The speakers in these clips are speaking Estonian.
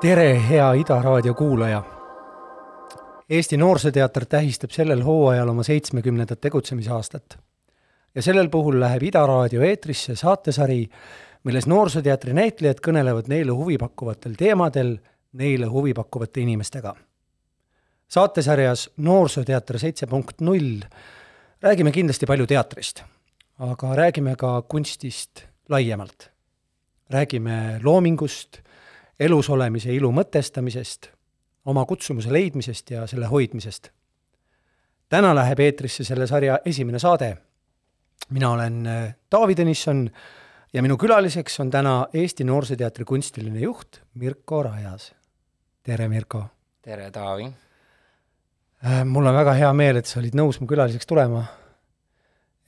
tere, hea Ida raadio kuulaja. Eesti Noorsooteater tähistab sellel hooajal oma seitsmekümnendat tegutsemisaastat. ja sellel puhul läheb Ida raadio eetrisse saatesari, milles Noorsooteatri näitlejad kõnelevad neile huvipakkuvatel teemadel neile huvipakkuvate inimestega. saatesarjas Noorsooteater seitse punkt null räägime kindlasti palju teatrist, aga räägime ka kunstist laiemalt. räägime loomingust elus olemise ilu mõtestamisest, oma kutsumuse leidmisest ja selle hoidmisest. täna läheb eetrisse selle sarja esimene saade. mina olen äh, Taavi Tõnisson ja minu külaliseks on täna Eesti Noorsooteatri kunstiline juht Mirko Rajas. tere, Mirko! tere, Taavi! Äh, mul on väga hea meel, et sa olid nõus mu külaliseks tulema.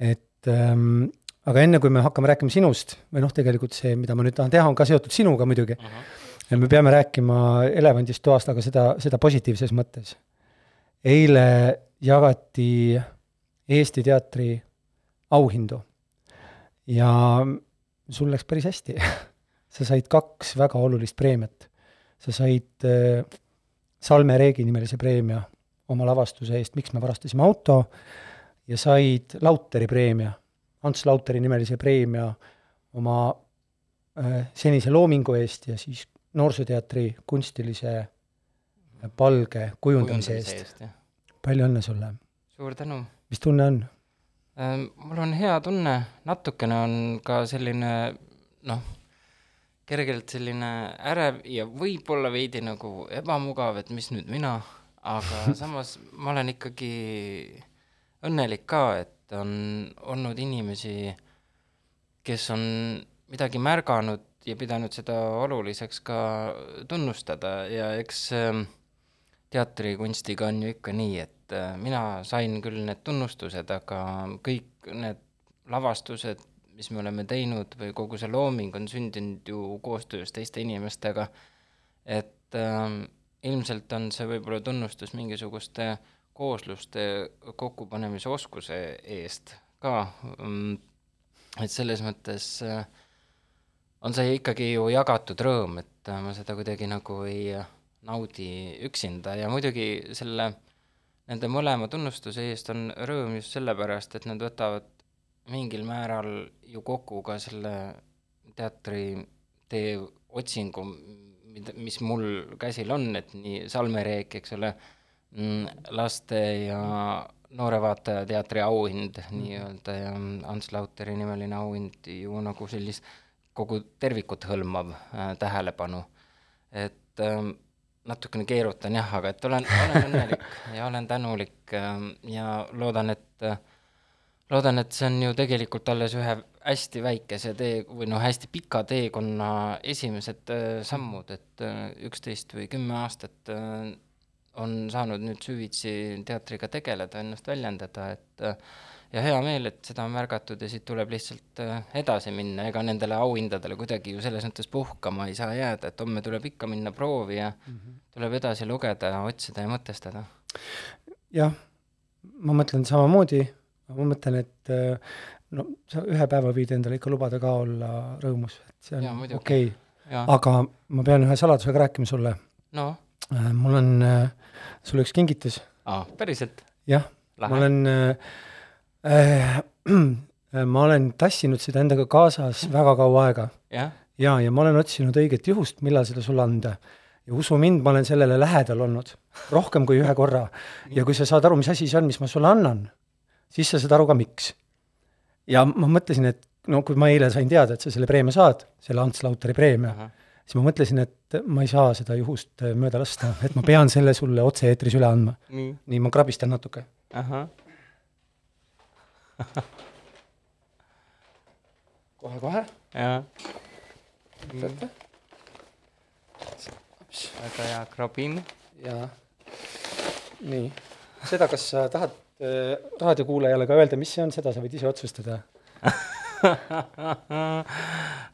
et ähm, aga enne, kui me hakkame rääkima sinust, või noh, tegelikult see, mida ma nüüd tahan teha, on ka seotud sinuga muidugi uh, -huh ja me peame rääkima elevandist toast, aga seda, seda positiivses mõttes. eile jagati Eesti teatri auhindu ja sul läks päris hästi sa said kaks väga olulist preemiat. sa said äh, Salme Reegi nimelise preemia oma lavastuse eest Miks me varastasime auto ja said Lauteri preemia, Ants Lauteri nimelise preemia oma äh, senise loomingu eest ja siis Noorsooteatri kunstilise palge kujundamise eest. palju õnne sulle! suur tänu! mis tunne on? Mul on hea tunne, natukene on ka selline noh, kergelt selline ärev ja võib-olla veidi nagu ebamugav, et mis nüüd mina, aga samas ma olen ikkagi õnnelik ka, et on olnud inimesi, kes on midagi märganud ja pidanud seda oluliseks ka tunnustada ja eks ähm, teatrikunstiga on ju ikka nii, et äh, mina sain küll need tunnustused, aga kõik need lavastused, mis me oleme teinud või kogu see looming on sündinud ju koostöös teiste inimestega, et äh, ilmselt on see võib-olla tunnustus mingisuguste koosluste kokkupanemise oskuse eest ka, mm, et selles mõttes äh, on see ikkagi ju jagatud rõõm, et äh, ma seda kuidagi nagu ei naudi üksinda. Ja muidugi selle, nende mõlema tunnustuse eest on rõõm just sellepärast, et nad võtavad mingil määral ju kokku ka selle teatritee otsingu, mida, mis mul käsil on, et nii Salme Reek, eks ole, mm, laste ja noore vaataja teatri auhind nii-öelda ja Ants Lauteri nimeline auhind ju nagu sellist kogu tervikut hõlmav äh, tähelepanu. et äh, natukene keerutan jah, aga et olen, olen õnnelik ja olen tänulik äh, ja loodan, et äh, loodan, et see on ju tegelikult alles ühe hästi väikese tee või noh, hästi pika teekonna esimesed äh, sammud, et äh, üksteist või kümme aastat on saanud nüüd süvitsi teatriga tegeleda, ennast väljendada, et ja hea meel, et seda on märgatud ja siit tuleb lihtsalt äh, edasi minna, ega nendele auhindadele kuidagi ju selles mõttes puhkama ei saa jääda, et homme tuleb ikka minna proovi ja mm -hmm. tuleb edasi lugeda ja otsida ja mõtestada. jah, ma mõtlen samamoodi, ma mõtlen, et äh, no sa ühe päeva võid endale ikka lubada ka olla rõõmus, et see on okei okay.. aga ma pean ühe saladusega rääkima sulle. no? Äh, mul on sulle üks kingitus. aa, päriselt? jah, ma olen Äh, ma olen tassinud seda endaga kaasas väga kaua aega. ja, ja, ja ma olen otsinud õiget juhust, millal seda sulle anda. ja usu mind, ma olen sellele lähedal olnud rohkem kui ühe korra. ja kui sa saad aru, mis asi see on, mis ma sulle annan, siis sa saad aru ka, miks. ja ma mõtlesin, et no kui ma eile sain teada, et sa selle preemia saad, selle Ants Lauteri preemia uh, -huh. siis ma mõtlesin, et ma ei saa seda juhust äh, mööda lasta, et ma pean selle sulle otse-eetris üle andma. nii, ma krabistan natuke. ahah kohe-kohe. jaa. võtate? väga hea, krabin. jaa. nii, seda, kas sa tahad äh, raadiokuulajale ka öelda, mis see on, seda sa võid ise otsustada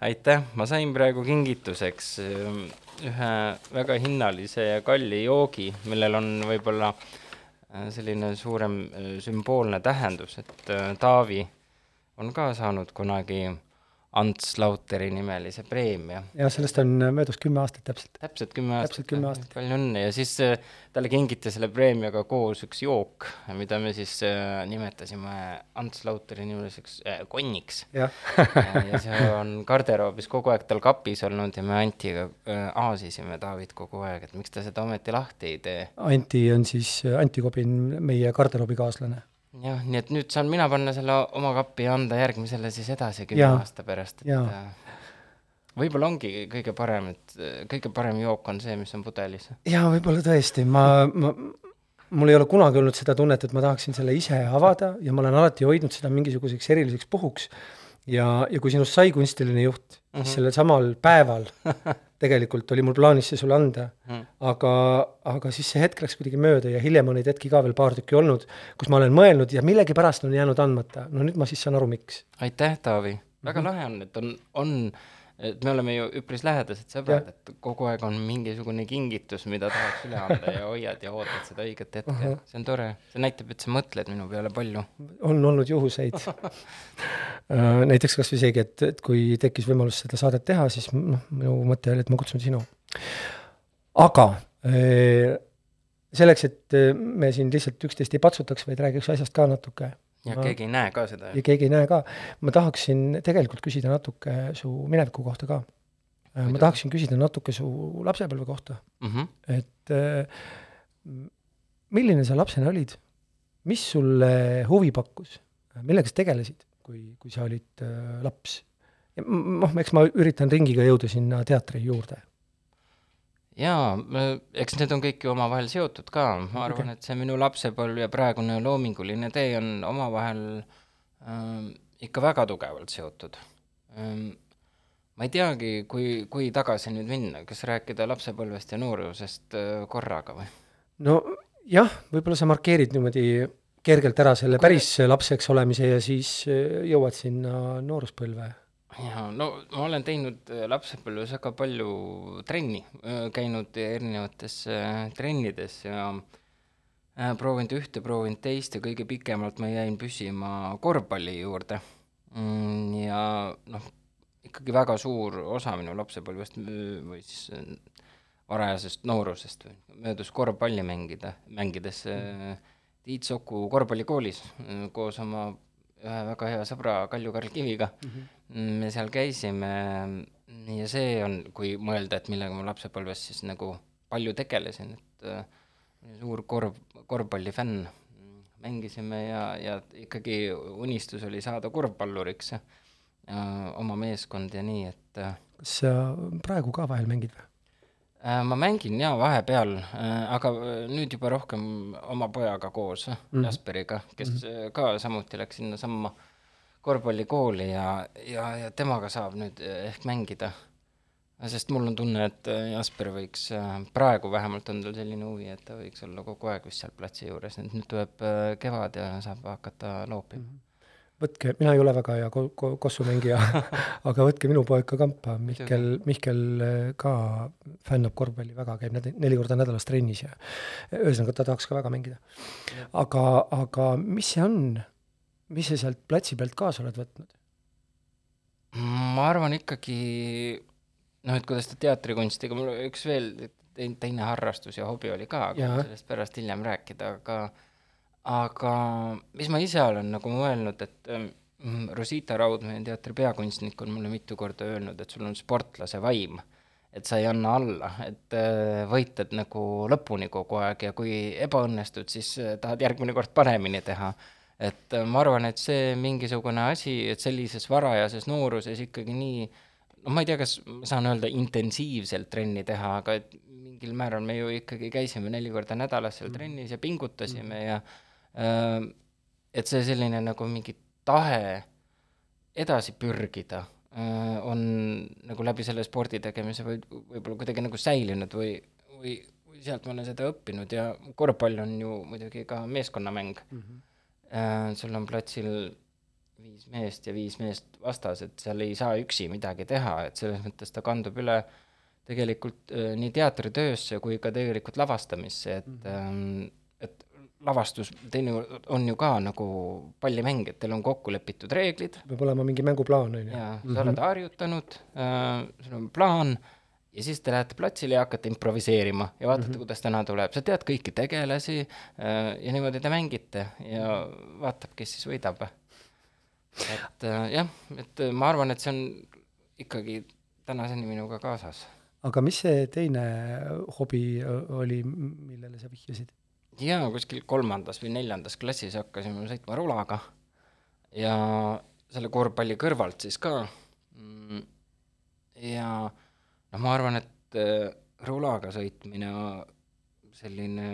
aitäh, ma sain praegu kingituseks ühe väga hinnalise ja kalli joogi, millel on võib-olla äh, selline suurem äh, sümboolne tähendus, et äh, Taavi on ka saanud kunagi Ants Lauteri nimelise preemia. ja sellest on möödas kümme aastat täpselt. täpselt kümme aastat. täpselt kümme aastat. palju õnne ja siis äh, talle kingiti selle preemiaga koos üks jook, mida me siis äh, nimetasime Ants Lauteri nimeliseks äh, konniks. jah ja see on garderoobis kogu aeg tal kapis olnud ja me Antiga äh, aasisime Taavit kogu aeg, et miks ta seda ometi lahti ei tee. Anti on siis, Anti Kobin, meie garderoobikaaslane. Jah, nii et nüüd saan mina panna selle oma kappi ja anda järgmisele siis edasi kümne aasta pärast, et Jaa. äh, võib-olla ongi kõige parem, et äh, kõige parem jook on see, mis on pudelis. jaa, võib-olla tõesti, ma, ma, mul ei ole kunagi olnud seda tunnet, et ma tahaksin selle ise avada ja ma olen alati hoidnud seda mingisuguseks eriliseks puhuks. ja, ja kui sinust sai kunstiline juht mm, -hmm. sellel samal päeval tegelikult oli mul plaanis see sulle anda Mhm. aga, aga siis see hetk läks kuidagi mööda ja hiljem on neid hetki ka veel paar tükki olnud, kus ma olen mõelnud ja millegipärast on jäänud andmata. no nüüd ma siis saan aru, miks. aitäh, Taavi, väga Mhm. lahe on, et on, on, et me oleme ju üpris lähedased sõbrad, et kogu aeg on mingisugune kingitus, mida tahaks üle anda ja hoiad ja ootad seda õiget hetke. see on tore, see näitab, et sa mõtled minu peale palju. on olnud juhuseid. näiteks kas või seegi, et, et kui tekkis võimalus seda saadet teha, siis noh, minu mõte oli, et ma kutsun sinu. aga eh, selleks, et eh, me siin lihtsalt üksteist ei patsutaks, vaid räägiks asjast ka natuke ja Ma- keegi ei näe ka seda ja keegi ei näe ka, ma tahaksin tegelikult küsida natuke su mineviku kohta ka. ma tahaksin küsida natuke su lapsepõlve kohta, mm. -hmm. et eh, milline sa lapsena olid? mis sulle huvi pakkus, millega sa tegelesid, kui, kui sa olid äh, laps? noh, eks ma üritan ringiga jõuda sinna teatri juurde. Jaa, eks need on kõik ju omavahel seotud ka, ma arvan, et see minu lapsepõlv ja praegune loominguline tee on omavahel ähm, ikka väga tugevalt seotud ähm,. ma ei teagi, kui, kui tagasi nüüd minna, kas rääkida lapsepõlvest ja noorusest äh, korraga või? no jah, võib-olla sa markeerid niimoodi kergelt ära selle päris lapseks olemise ja siis äh, jõuad sinna nooruspõlve. Jaa, no ma olen teinud äh, lapsepõlves väga palju trenni, käinud erinevates äh, trennides ja äh, proovinud ühte, proovinud teist ja kõige pikemalt ma jäin püsima korvpalli juurde mm,. ja noh, ikkagi väga suur osa minu lapsepõlvest või siis äh, varajasest noorusest möödus korvpalli mängida, mängides äh, Tiit Soku korvpallikoolis äh, koos oma ühe väga hea sõbra Kalju-Karl Kiviga mm. -hmm. me seal käisime ja see on, kui mõelda, et millega ma lapsepõlves siis nagu palju tegelesin, et äh, suur korv, korvpallifänn. mängisime ja, ja ikkagi unistus oli saada korvpalluriks ja oma meeskond ja nii, et äh, kas sa praegu ka vahel mängid või? Äh, ma mängin jaa vahepeal, aga äh, nüüd juba rohkem oma pojaga koos mm, -hmm. Jasperiga, kes mm -hmm. ka samuti läks sinnasamma korvpallikooli ja, ja, ja temaga saab nüüd äh, ehk mängida. sest mul on tunne, et äh, Jasper võiks, praegu vähemalt on tal selline huvi, et ta võiks olla kogu aeg vist seal platsi juures, et nüüd tuleb kevad ja saab hakata loopima mm. -hmm võtke, mina ei ole väga hea ko-, ko-, kossumängija aga võtke minu poeg ka kampa, Mihkel, Mihkel äh, ka fännab korvpalli väga, käib näd-, neli korda nädalas trennis ja ühesõnaga, ta tahaks ka väga mängida. aga, aga mis see on, mis sa sealt platsi pealt kaasa oled võtnud? ma arvan ikkagi, noh, et kuidas ta teatrikunstiga, mul üks veel teine harrastus ja hobi oli ka, aga sellest pärast hiljem rääkida, aga aga mis ma ise olen nagu mõelnud, et ähm, Rosita Raudmäe, teatri peakunstnik, on mulle mitu korda öelnud, et sul on sportlase vaim. et sa ei anna alla, et äh, võitled nagu lõpuni kogu aeg ja kui ebaõnnestud, siis äh, tahad järgmine kord paremini teha. et äh, ma arvan, et see mingisugune asi, et sellises varajases nooruses ikkagi nii noh, ma ei tea, kas ma saan öelda intensiivselt trenni teha, aga et mingil määral me ju ikkagi käisime neli korda nädalas seal trennis ja pingutasime ja äh, et see selline nagu mingi tahe edasi pürgida on nagu läbi selle spordi tegemise või võib-olla kuidagi nagu säilinud või, või, või sealt ma olen seda õppinud ja korvpall on ju muidugi ka meeskonnamäng mm. -hmm. Sul on platsil viis meest ja viis meest vastas, et seal ei saa üksi midagi teha, et selles mõttes ta kandub üle tegelikult nii teatritöösse kui ka tegelikult lavastamisse, et mm, -hmm. Lavastus teinekord on ju ka nagu pallimäng, et teil on kokku lepitud reeglid peab olema mingi mänguplaan, on ju. ja sa oled harjutanud äh,, sul on plaan ja siis te lähete platsile ja hakkate improviseerima ja vaatate mm, -hmm. kuidas täna tuleb, sa tead kõiki tegelasi äh, ja niimoodi te mängite ja vaatab, kes siis võidab. et äh, jah, et äh, ma arvan, et see on ikkagi tänaseni minuga kaasas. aga mis see teine hobi ö, oli, millele sa vihjasid? jaa, kuskil kolmandas või neljandas klassis hakkasime sõitma rulaga ja selle korvpalli kõrvalt siis ka. ja noh, ma arvan, et äh, rulaga sõitmine, selline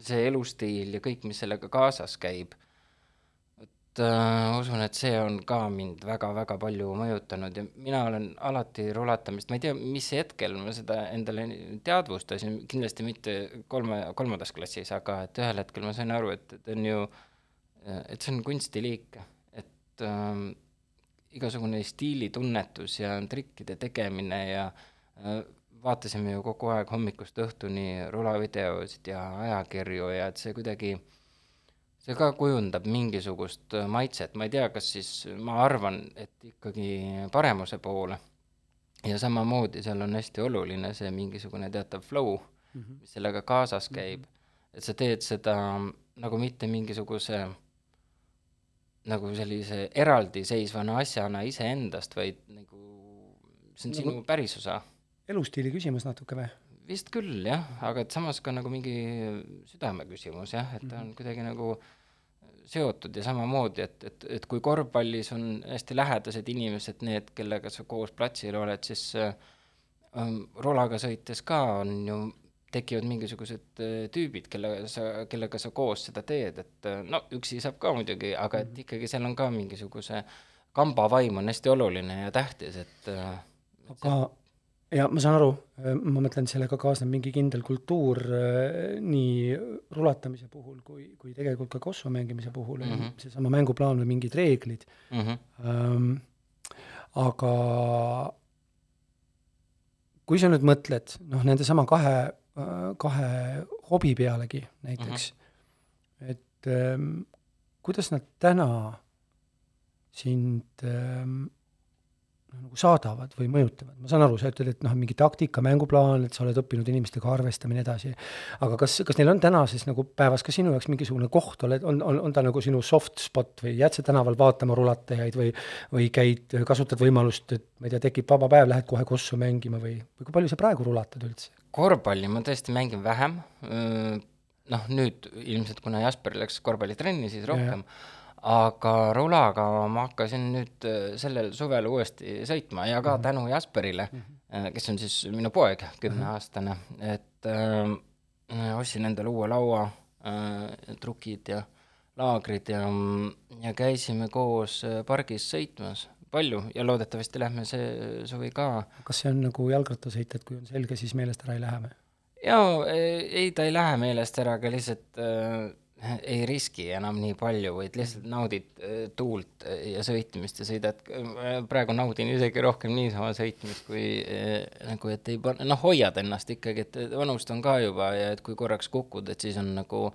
see elustiil ja kõik, mis sellega kaasas käib, äh, usun, et see on ka mind väga-väga palju mõjutanud ja mina olen alati rulatamist, ma ei tea, mis hetkel ma seda endale teadvustasin, kindlasti mitte kolme, kolmandas klassis, aga et ühel hetkel ma sain aru, et, et on ju, et see on kunstiliik, et äh, igasugune stiilitunnetus ja trikkide tegemine ja äh, vaatasime ju kogu aeg hommikust õhtuni rulavideosid ja ajakirju ja et see kuidagi, see ka kujundab mingisugust äh, maitset, ma ei tea, kas siis, ma arvan, et ikkagi paremuse poole. ja samamoodi seal on hästi oluline see mingisugune teatav flow mm, -hmm. mis sellega kaasas käib, et sa teed seda nagu mitte mingisuguse nagu sellise eraldiseisvana asjana iseendast, vaid nagu see on sinu päris osa. elustiili küsimus natuke või? Vist küll jah, aga et samas ka nagu mingi südame küsimus jah, et ta on kuidagi nagu seotud ja samamoodi, et, et, et kui korvpallis on hästi lähedased inimesed, need, kellega sa koos platsil oled, siis äh, ähm, rulaga sõites ka on ju, tekivad mingisugused äh, tüübid, kellega sa, kellega sa koos seda teed, et äh, no üksi saab ka muidugi, aga et ikkagi seal on ka mingisuguse kambavaim on hästi oluline ja tähtis, et äh, aga ja ma saan aru, ma mõtlen, sellega kaasneb mingi kindel kultuur äh, nii rulatamise puhul kui, kui tegelikult ka kossu mängimise puhul mm, -hmm. seesama mänguplaan või mingid reeglid mm -hmm. ähm,. aga kui sa nüüd mõtled, noh, nendesama kahe, kahe hobi pealegi näiteks mm, -hmm. et ähm, kuidas nad täna sind ähm, noh, nagu saadavad või mõjutavad, ma saan aru, sa ütled, et noh, mingi taktika, mänguplaan, et sa oled õppinud inimestega arvestama ja nii edasi, aga kas, kas neil on tänases nagu päevas ka sinu jaoks mingisugune koht, oled, on, on, on ta nagu sinu soft spot või jääd sa tänaval vaatama rulatajaid või või käid, kasutad võimalust, et ma ei tea, tekib vaba päev, lähed kohe kossu mängima või, või kui palju sa praegu rulatad üldse? korvpalli ma tõesti mängin vähem, noh nüüd ilmselt kuna Jasper läks korvpallitrenni, siis rohkem, aga rulaga ma hakkasin nüüd äh, sellel suvel uuesti sõitma ja ka tänu Jasperile, kes on siis minu poeg, kümneaastane, et äh, ostsin endale uue laua äh,, trukid ja laagrid ja, ja käisime koos äh, pargis sõitmas palju ja loodetavasti lähme see suvi ka. Kas see on nagu jalgrattasõit, et kui on selge, siis meelest ära ei lähe või? jaa, ei ta ei lähe meelest ära, aga lihtsalt äh, ei riski enam nii palju, vaid lihtsalt naudid äh, tuult ja sõitmist ja sõidad, praegu naudin isegi rohkem niisama sõitmist, kui äh, nagu, et ei pane, noh, hoiad ennast ikkagi, et vanust on ka juba ja et kui korraks kukud, et siis on nagu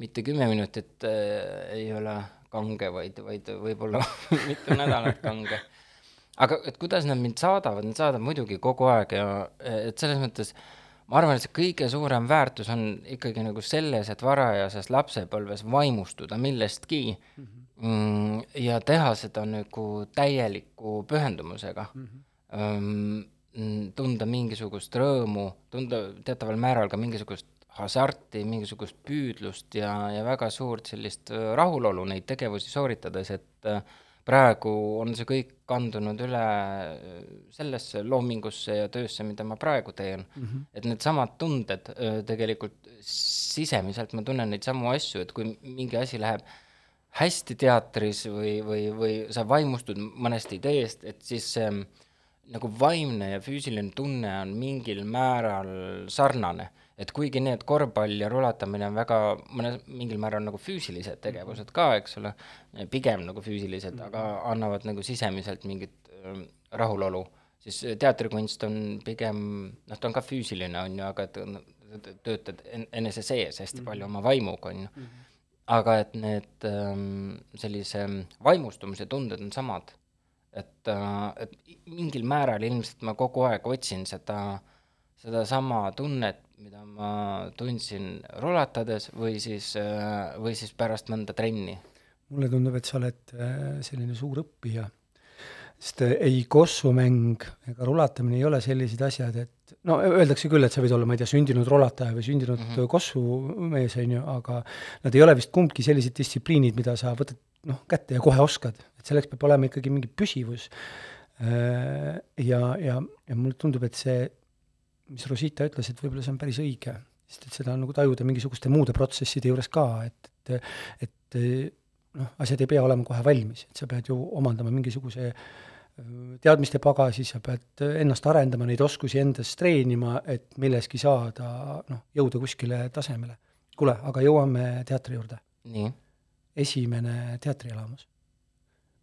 mitte kümme minutit äh, ei ole kange, vaid, vaid võib-olla mitu nädalat kange. Aga et kuidas nad mind saadavad, nad saadavad muidugi kogu aeg ja et selles mõttes ma arvan, et see kõige suurem väärtus on ikkagi nagu selles, et varajases lapsepõlves vaimustuda millestki mm -hmm. ja teha seda nagu täieliku pühendumusega mm. -hmm. tunda mingisugust rõõmu, tunda teataval määral ka mingisugust hasarti, mingisugust püüdlust ja, ja väga suurt sellist rahulolu neid tegevusi sooritades, et äh, praegu on see kõik kandunud üle sellesse loomingusse ja töösse, mida ma praegu teen mm. -hmm. et needsamad tunded tegelikult sisemiselt ma tunnen neid samu asju, et kui mingi asi läheb hästi teatris või, või, või sa vaimustud mõnest ideest, et siis see nagu vaimne ja füüsiline tunne on mingil määral sarnane et kuigi need korvpall ja rulatamine on väga mõnes, mingil määral nagu füüsilised tegevused ka, eks ole, pigem nagu füüsilised, aga annavad nagu sisemiselt mingit äh, rahulolu, siis äh, teatrikunst on pigem, noh, ta on ka füüsiline, on ju, aga et töötad en- enese sees hästi palju oma vaimuga, on ju. aga et need ähm, sellise vaimustumise tunded on samad. et äh,, et mingil määral ilmselt ma kogu aeg otsin seda, sedasama tunnet, mida ma tundsin rulatades või siis äh,, või siis pärast mõnda trenni. mulle tundub, et sa oled äh, selline suur õppija, sest äh, ei kossumäng ega rulatamine ei ole sellised asjad, et no öeldakse küll, et sa võid olla, ma ei tea, sündinud rulataja või sündinud mm -hmm. kossumees, on ju, aga nad ei ole vist kumbki sellised distsipliinid, mida sa võtad noh, kätte ja kohe oskad, et selleks peab olema ikkagi mingi püsivus. Ja, ja, ja mulle tundub, et see, mis Rosita ütles, et võib-olla see on päris õige, sest et seda on nagu tajuda mingisuguste muude protsesside juures ka, et, et, et noh, asjad ei pea olema kohe valmis, et sa pead ju omandama mingisuguse öö, teadmiste pagasi, sa pead ennast arendama, neid oskusi endas treenima, et milleski saada, noh, jõuda kuskile tasemele. kuule, aga jõuame teatri juurde. nii, esimene teatrielamus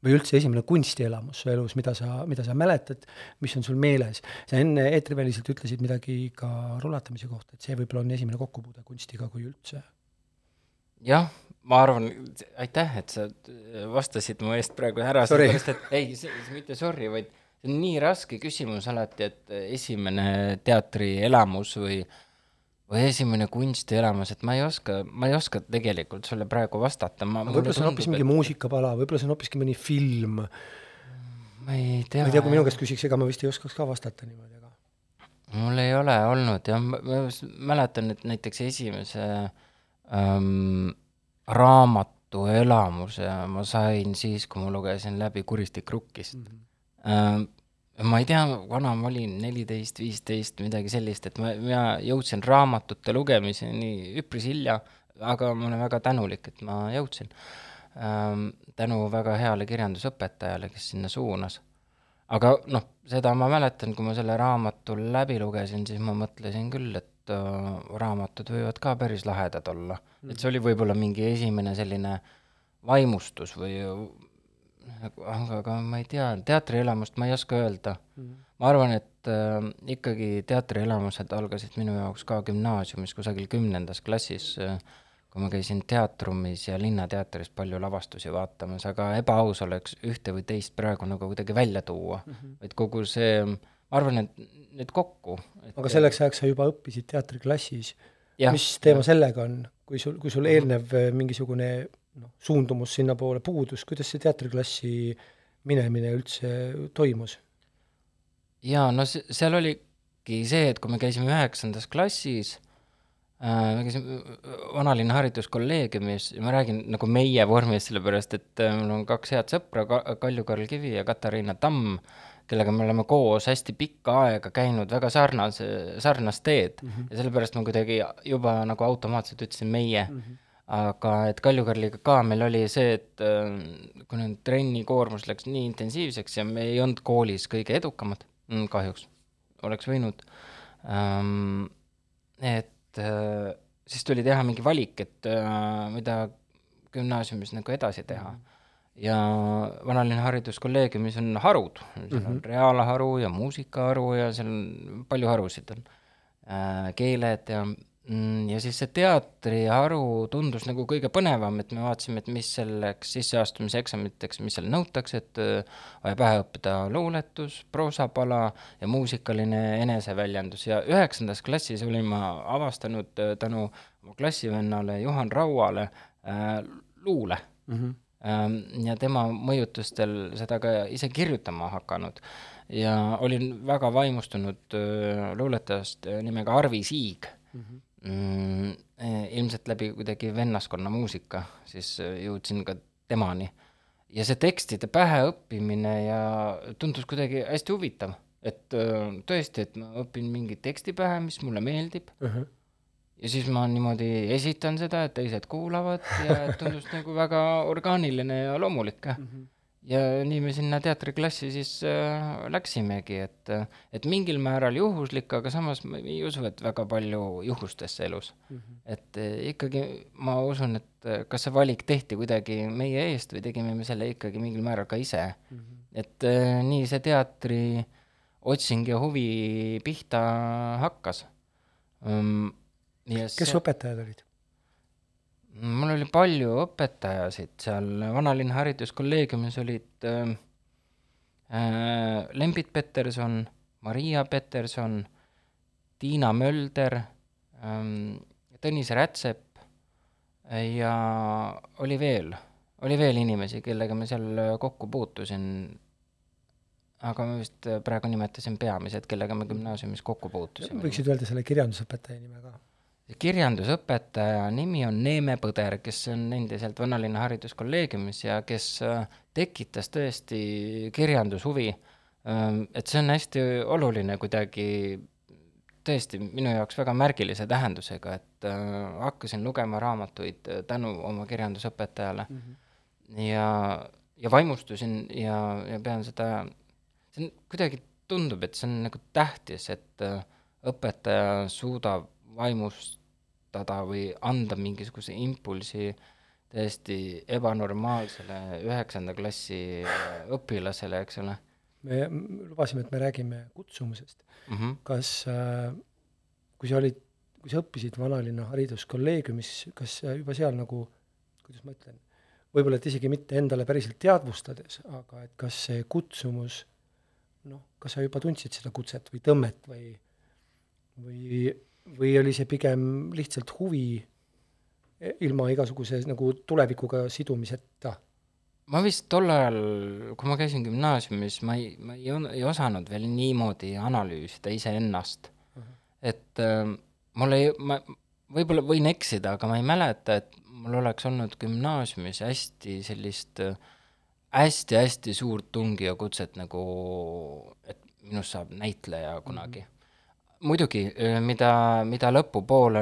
või üldse esimene kunstielamus su elus, mida sa, mida sa mäletad, mis on sul meeles? sa enne eetriväliselt ütlesid midagi ka rulatamise kohta, et see võib-olla on esimene kokkupuude kunstiga, kui üldse. jah, ma arvan, aitäh, et sa vastasid mu eest praegu ära, sellepärast et ei, mitte sorry, vaid see on nii raske küsimus alati, et esimene teatrielamus või või esimene kunstielamus, et ma ei oska, ma ei oska tegelikult sulle praegu vastata, ma võib-olla see on hoopis mingi muusikapala, võib-olla see on hoopiski mõni film, ma ei tea, ma ei tea, kui minu käest küsiks, ega ma vist ei oskaks ka vastata niimoodi, aga mul ei ole olnud jah, ma mäletan, et näiteks esimese ähm, raamatu elamuse ma sain siis, kui ma lugesin läbi Kuristik rukkist mm. -hmm. Ähm, ma ei tea, vana ma olin, neliteist, viisteist, midagi sellist, et ma, mina jõudsin raamatute lugemiseni üpris hilja, aga ma olen väga tänulik, et ma jõudsin ähm, tänu väga heale kirjandusõpetajale, kes sinna suunas. aga noh, seda ma mäletan, kui ma selle raamatu läbi lugesin, siis ma mõtlesin küll, et äh, raamatud võivad ka päris lahedad olla mm.. et see oli võib-olla mingi esimene selline vaimustus või aga, aga ma ei tea, teatrielamust ma ei oska öelda mm.. ma arvan, et äh, ikkagi teatrielamused algasid minu jaoks ka gümnaasiumis kusagil kümnendas klassis äh, kui ma käisin teatrumis ja Linnateatris palju lavastusi vaatamas, aga ebaaus oleks ühte või teist praegu nagu kuidagi välja tuua mm, -hmm. vaid kogu see, ma arvan, et need kokku. aga selleks ajaks sa juba õppisid teatriklassis. Mis teema sellega on, kui sul, kui sul eelnev äh, mingisugune noh, suundumus sinnapoole puudus, kuidas see teatriklassi minemine üldse toimus? jaa, no se-, seal oligi see, et kui me käisime üheksandas klassis äh,, me käisime vanalinna hariduskolleegiumis ja ma räägin nagu meie vormis, sellepärast et äh, mul on kaks head sõpra Ka, Kalju-Karl Kivi ja Katariina Tamm, kellega me oleme koos hästi pikka aega käinud väga sarnase, sarnast teed mm -hmm. ja sellepärast ma kuidagi juba nagu automaatselt ütlesin meie mm. -hmm aga et Kalju-Karliga ka meil oli see, et äh, nüüd trenni koormus läks nii intensiivseks ja me ei olnud koolis kõige edukamad mm,, kahjuks oleks võinud ähm,, et äh, siis tuli teha mingi valik, et äh, mida gümnaasiumis nagu edasi teha. ja vanalinna hariduskolleegiumis on harud, seal on mm -hmm. reaalharu ja muusikaharu ja seal on palju harusid on keeled ja ja siis see teatriharu tundus nagu kõige põnevam, et me vaatasime, et mis selleks sisseastumiseksamiteks, mis seal nõutakse, et äh, vaja pähe õppida luuletus, proosapala ja muusikaline eneseväljendus ja üheksandas klassis olin ma avastanud äh, tänu oma klassivennale Juhan Rauale äh, luule mm. -hmm ja tema mõjutustel seda ka ise kirjutama hakanud ja olin väga vaimustunud äh, luuletajast äh, nimega Arvi Siig mm. -hmm. Mm, ilmselt läbi kuidagi vennaskonna muusika, siis jõudsin ka temani. ja see tekstide päheõppimine ja tundus kuidagi hästi huvitav, et tõesti, et ma õpin mingi teksti pähe, mis mulle meeldib uh, -huh. ja siis ma niimoodi esitan seda, et teised kuulavad ja tundus nagu väga orgaaniline ja loomulik uh. -huh ja nii me sinna teatriklassi siis äh, läksimegi, et, et mingil määral juhuslik, aga samas ma ei usu, et väga palju juhustesse elus mm. -hmm. et äh, ikkagi ma usun, et äh, kas see valik tehti kuidagi meie eest või tegime me selle ikkagi mingil määral ka ise mm. -hmm. et äh, nii see teatri otsing ja huvi pihta hakkas um,. kes su õpetajad olid? Mul oli palju õpetajasid seal Vanalinna Hariduskolleegiumis olid äh, äh, Lembit Peterson, Maria Peterson, Tiina Mölder ähm,, Tõnis Rätsep ja oli veel, oli veel inimesi, kellega ma seal kokku puutusin. aga ma vist praegu nimetasin peamised, kellega me gümnaasiumis kokku puutusime. võiksid öelda selle kirjandusõpetaja nime ka? Kirjandusõpetaja nimi on Neeme Põder, kes on endiselt Vanalinna Hariduskolleegiumis ja kes äh, tekitas tõesti kirjandushuvi. et see on hästi oluline kuidagi, tõesti minu jaoks väga märgilise tähendusega, et äh, hakkasin lugema raamatuid äh, tänu oma kirjandusõpetajale mm. -hmm. ja, ja vaimustusin ja, ja pean seda, see on kuidagi tundub, et see on nagu tähtis, et õpetaja suudab vaimustada või anda mingisuguse impulsi täiesti ebanormaalsele üheksanda klassi õpilasele, eks ole me lubasime, et me räägime kutsumusest. mm. -hmm. kas äh,, kui sa olid, kui sa õppisid Vanalinna Hariduskolleegiumis, kas juba seal nagu, kuidas ma ütlen, võib-olla et isegi mitte endale päriselt teadvustades, aga et kas see kutsumus noh, kas sa juba tundsid seda kutset või tõmmet või või, või oli see pigem lihtsalt huvi e- ilma igasuguse nagu tulevikuga sidumiseta? ma vist tol ajal, kui ma käisin gümnaasiumis, ma ei, ma ei, ei osanud veel niimoodi analüüsida iseennast uh. -huh. et äh, mul ei, ma võib-olla võin eksida, aga ma ei mäleta, et mul oleks olnud gümnaasiumis hästi sellist äh, hästi-hästi suurt tungi ja kutset nagu, et minust saab näitleja kunagi mm. -hmm muidugi, mida, mida lõpupoole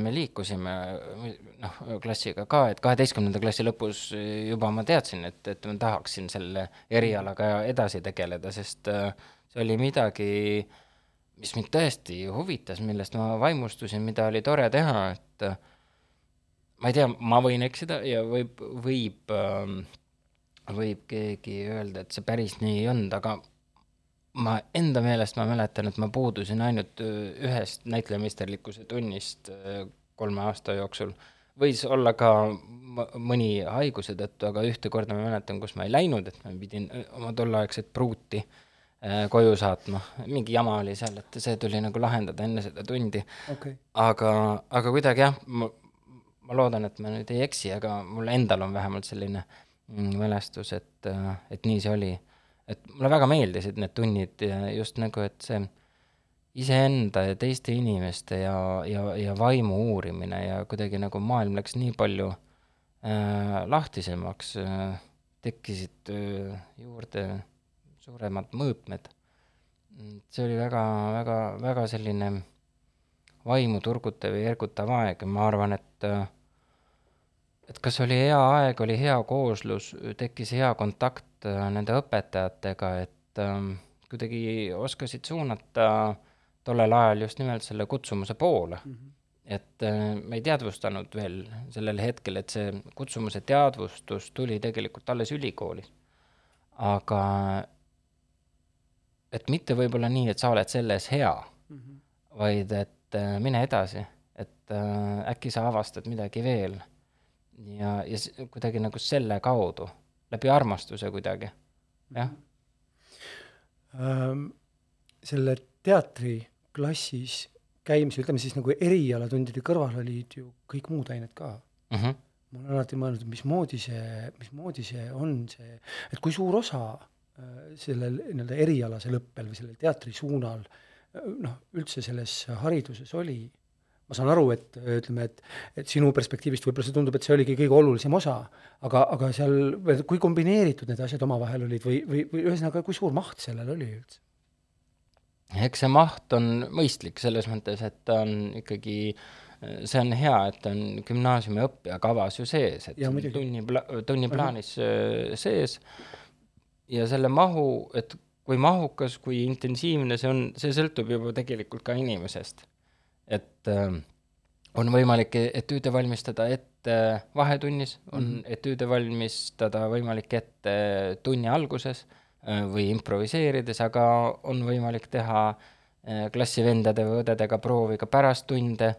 me liikusime, noh, klassiga ka, et kaheteistkümnenda klassi lõpus juba ma teadsin, et, et ma tahaksin selle erialaga edasi tegeleda, sest äh, see oli midagi, mis mind tõesti huvitas, millest ma vaimustusin, mida oli tore teha, et äh, ma ei tea, ma võin eksida ja võib, võib, võib keegi öelda, et see päris nii ei olnud, aga ma enda meelest ma mäletan, et ma puudusin ainult öö, ühest näitlejameisterlikkuse tunnist öö, kolme aasta jooksul. võis olla ka mõni haiguse tõttu, aga ühte korda ma mäletan, kus ma ei läinud, et ma pidin öö, oma tolleaegset pruuti koju saatma, mingi jama oli seal, et see tuli nagu lahendada enne seda tundi. okay.. aga, aga kuidagi jah, ma, ma loodan, et ma nüüd ei eksi, aga mul endal on vähemalt selline mm, mälestus, et, et nii see oli et mulle väga meeldisid need tunnid ja just nagu, et see iseenda ja teiste inimeste ja, ja, ja vaimu uurimine ja kuidagi nagu maailm läks nii palju äh, lahtisemaks äh,, tekkisid äh, juurde suuremad mõõtmed. see oli väga, väga, väga selline vaimu turgutav ja ergutav aeg ja ma arvan, et äh, et kas oli hea aeg, oli hea kooslus, tekkis hea kontakt äh, nende õpetajatega, et ähm, kuidagi oskasid suunata tollel ajal just nimelt selle kutsumuse poole mm. -hmm. et äh, me ei teadvustanud veel sellel hetkel, et see kutsumuse teadvustus tuli tegelikult alles ülikoolis. aga et mitte võib-olla nii, et sa oled selles hea mm, -hmm. vaid et äh, mine edasi, et äkki sa avastad midagi veel ja, ja kuidagi nagu selle kaudu, läbi armastuse kuidagi, jah. ähm, selle teatriklassis käimise, ütleme siis nagu erialatundide kõrval olid ju kõik muud ained ka. Mm -hmm. ma olen alati mõelnud, mismoodi see, mismoodi see on see, et kui suur osa äh, sellel nii-öelda erialasel õppel või sellel teatrisuunal äh, noh, üldse selles hariduses oli, ma saan aru, et ütleme, et et sinu perspektiivist võib-olla see tundub, et see oligi kõige olulisem osa, aga, aga seal kui kombineeritud need asjad omavahel olid või, või, või ühesõnaga, kui suur maht sellel oli üldse? eks see maht on mõistlik selles mõttes, et ta on ikkagi, see on hea, et ta on gümnaasiumi õppekavas ju sees, et muidugi. tunni pla-, tunniplaanis äh, sees ja selle mahu, et kui mahukas, kui intensiivne see on, see sõltub juba tegelikult ka inimesest. Et äh, on võimalik e- etüüde valmistada ette vahetunnis, on mm -hmm. etüüde valmistada võimalik ette tunni alguses, äh, või improviseerides, aga on võimalik teha äh, klassivendade või õdedega proovi ka pärast tunde,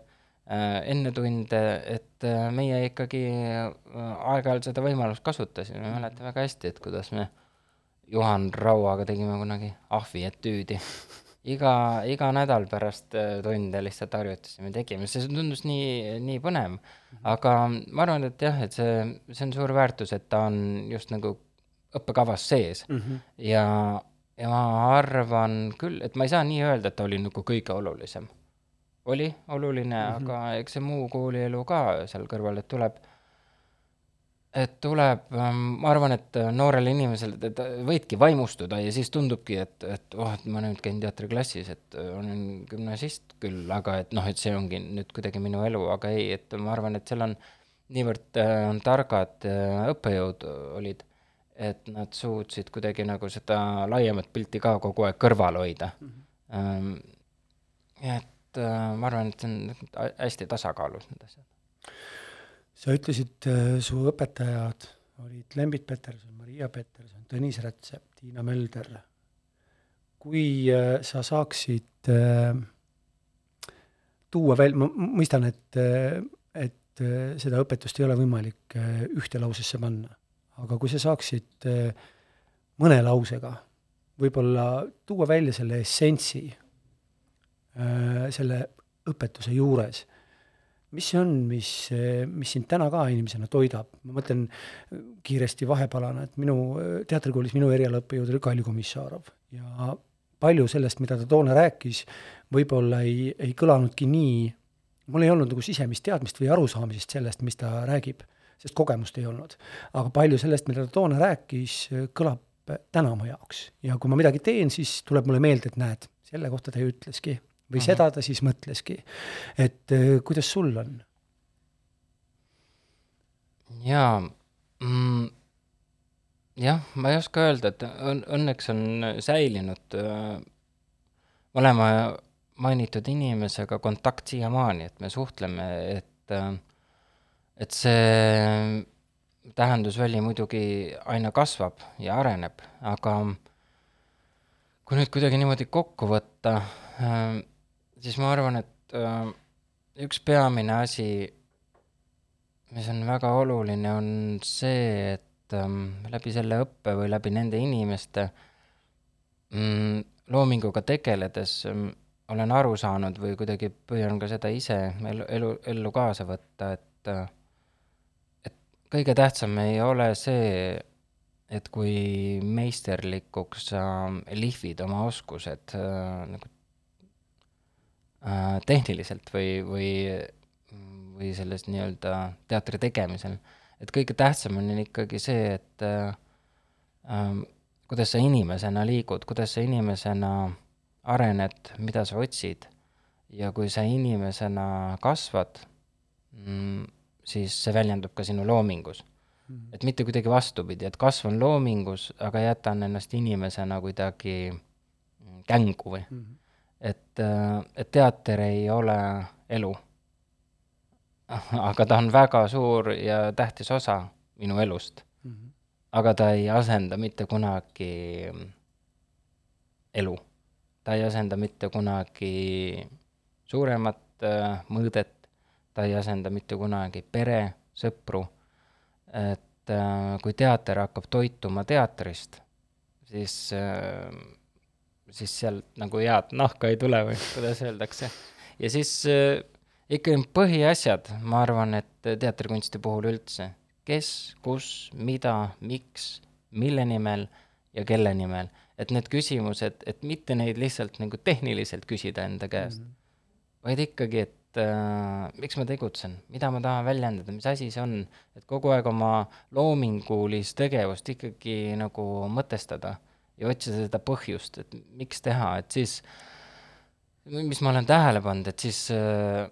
enne tunde, et äh, meie ikkagi äh, aeg-ajalt seda võimalust kasutasime, ma mäletan väga hästi, et kuidas me Juhan Rauaga tegime kunagi ahvi etüüdi. iga, iga nädal pärast äh, tunde lihtsalt harjutasime, tegime, see tundus nii, nii põnev. aga ma arvan, et jah, et see, see on suur väärtus, et ta on just nagu õppekavas sees mm. -hmm. ja, ja ma arvan küll, et ma ei saa nii öelda, et ta oli nagu kõige olulisem. oli oluline mm, -hmm. aga eks see muu koolielu ka seal kõrval, et tuleb, et tuleb, ma arvan, et noorele inimesele, ta võidki vaimustuda ja siis tundubki, et, et oh, et ma nüüd käin teatriklassis, et olen gümnasist küll, aga et noh, et see ongi nüüd kuidagi minu elu, aga ei, et ma arvan, et seal on niivõrd äh, targad äh, õppejõud olid, et nad suutsid kuidagi nagu seda laiemat pilti ka kogu aeg kõrval hoida mm. -hmm. et äh, ma arvan, et see on hä- hästi tasakaalus need asjad. Sa ütlesid, su õpetajad olid Lembit Peterson, Maria Peterson, Tõnis Rätsep, Tiina Mölder. kui äh, sa saaksid äh, tuua veel, ma mõistan, et, et äh, seda õpetust ei ole võimalik äh, ühte lausesse panna, aga kui sa saaksid äh, mõne lausega võib-olla tuua välja selle essentsi äh, selle õpetuse juures mis see on, mis, mis sind täna ka inimesena toidab, ma mõtlen äh, kiiresti vahepalana, et minu äh, teatrikoolis minu erialaõppejõud oli Kalju Komissarov. Ja palju sellest, mida ta toona rääkis, võib-olla ei, ei kõlanudki nii, mul ei olnud nagu sisemist teadmist või arusaamisest sellest, mis ta räägib, sest kogemust ei olnud. aga palju sellest, mida ta toona rääkis, kõlab täna mu jaoks ja kui ma midagi teen, siis tuleb mulle meelde, et näed, selle kohta ta ju ütleski või Mhm. seda ta siis mõtleski. et äh, kuidas sul on? jaa mm,, jah, ma ei oska öelda, et õn-, õnneks on säilinud äh, mõlema mainitud inimesega kontakt siiamaani, et me suhtleme, et äh, et see tähendusväli muidugi aina kasvab ja areneb, aga kui nüüd kuidagi niimoodi kokku võtta, siis ma arvan, et äh, üks peamine asi, mis on väga oluline, on see, et ähm, läbi selle õppe või läbi nende inimeste mm, loominguga tegeledes ähm, olen aru saanud või kuidagi püüan ka seda ise elu, elu, ellu kaasa võtta, et äh, kõige tähtsam ei ole see, et kui meisterlikuks sa lihvid oma oskused äh, nagu äh, tehniliselt või, või, või selles nii-öelda teatri tegemisel, et kõige tähtsam on ikkagi see, et äh, ähm, kuidas sa inimesena liigud, kuidas sa inimesena arened, mida sa otsid. Ja kui sa inimesena kasvad mm,, siis see väljendub ka sinu loomingus. et mitte kuidagi vastupidi, et kasvan loomingus, aga jätan ennast inimesena kuidagi mm, kängu või et, et teater ei ole elu. aga ta on väga suur ja tähtis osa minu elust. aga ta ei asenda mitte kunagi elu. ta ei asenda mitte kunagi suuremat äh, mõõdet, ta ei asenda mitte kunagi pere, sõpru, et äh, kui teater hakkab toituma teatrist, siis äh, siis sealt nagu head nahka ei tule või kuidas öeldakse. ja siis äh, ikka põhiasjad, ma arvan, et teatrikunsti puhul üldse, kes, kus, mida, miks, mille nimel ja kelle nimel, et need küsimused, et mitte neid lihtsalt nagu tehniliselt küsida enda käest mm, -hmm. vaid ikkagi, et äh, miks ma tegutsen, mida ma tahan väljendada, mis asi see on, et kogu aeg oma loomingulist tegevust ikkagi nagu mõtestada ja otsida seda põhjust, et miks teha, et siis, mis ma olen tähele pannud, et siis äh,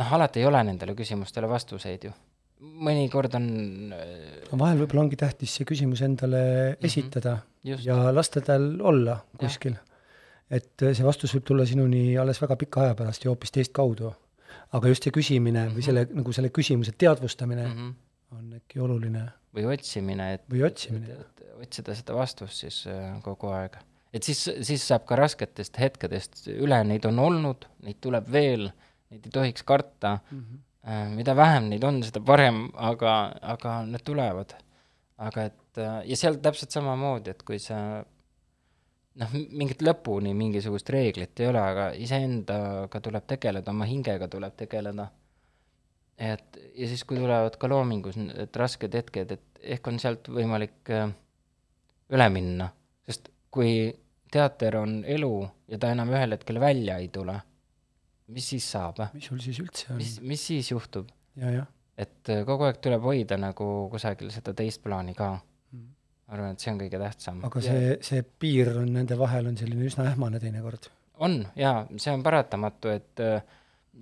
noh, alati ei ole nendele küsimustele vastuseid ju. mõnikord on äh, vahel võib-olla ongi tähtis see küsimus endale esitada just, ja lasta tal olla kuskil. et äh, see vastus võib tulla sinuni alles väga pika aja pärast ja hoopis teist kaudu. aga just see küsimine või selle, nagu selle küsimuse teadvustamine Mhm. on äkki oluline või otsimine, et või otsimine, otsida seda vastust siis äh, kogu aeg. et siis, siis saab ka rasketest hetkedest üle, neid on olnud, neid tuleb veel, neid ei tohiks karta Mhm. äh,. mida vähem neid on, seda parem, aga, aga need tulevad. aga et äh, ja seal täpselt samamoodi, et kui sa noh, mingit lõpuni mingisugust reeglit ei ole, aga iseendaga tuleb tegeleda, oma hingega tuleb tegeleda. et ja siis, kui tulevad ka loomingus need rasked hetked, et ehk on sealt võimalik äh, üle minna, sest kui teater on elu ja ta enam ühel hetkel välja ei tule, mis siis saab, mis sul siis üldse on mis, mis siis juhtub? ja, et äh, kogu aeg tuleb hoida nagu kusagil seda teist plaani ka. Ma arvan, et see on kõige tähtsam. aga see, see piir on nende vahel on selline üsna ähmane teinekord. on jaa, see on paratamatu, et äh,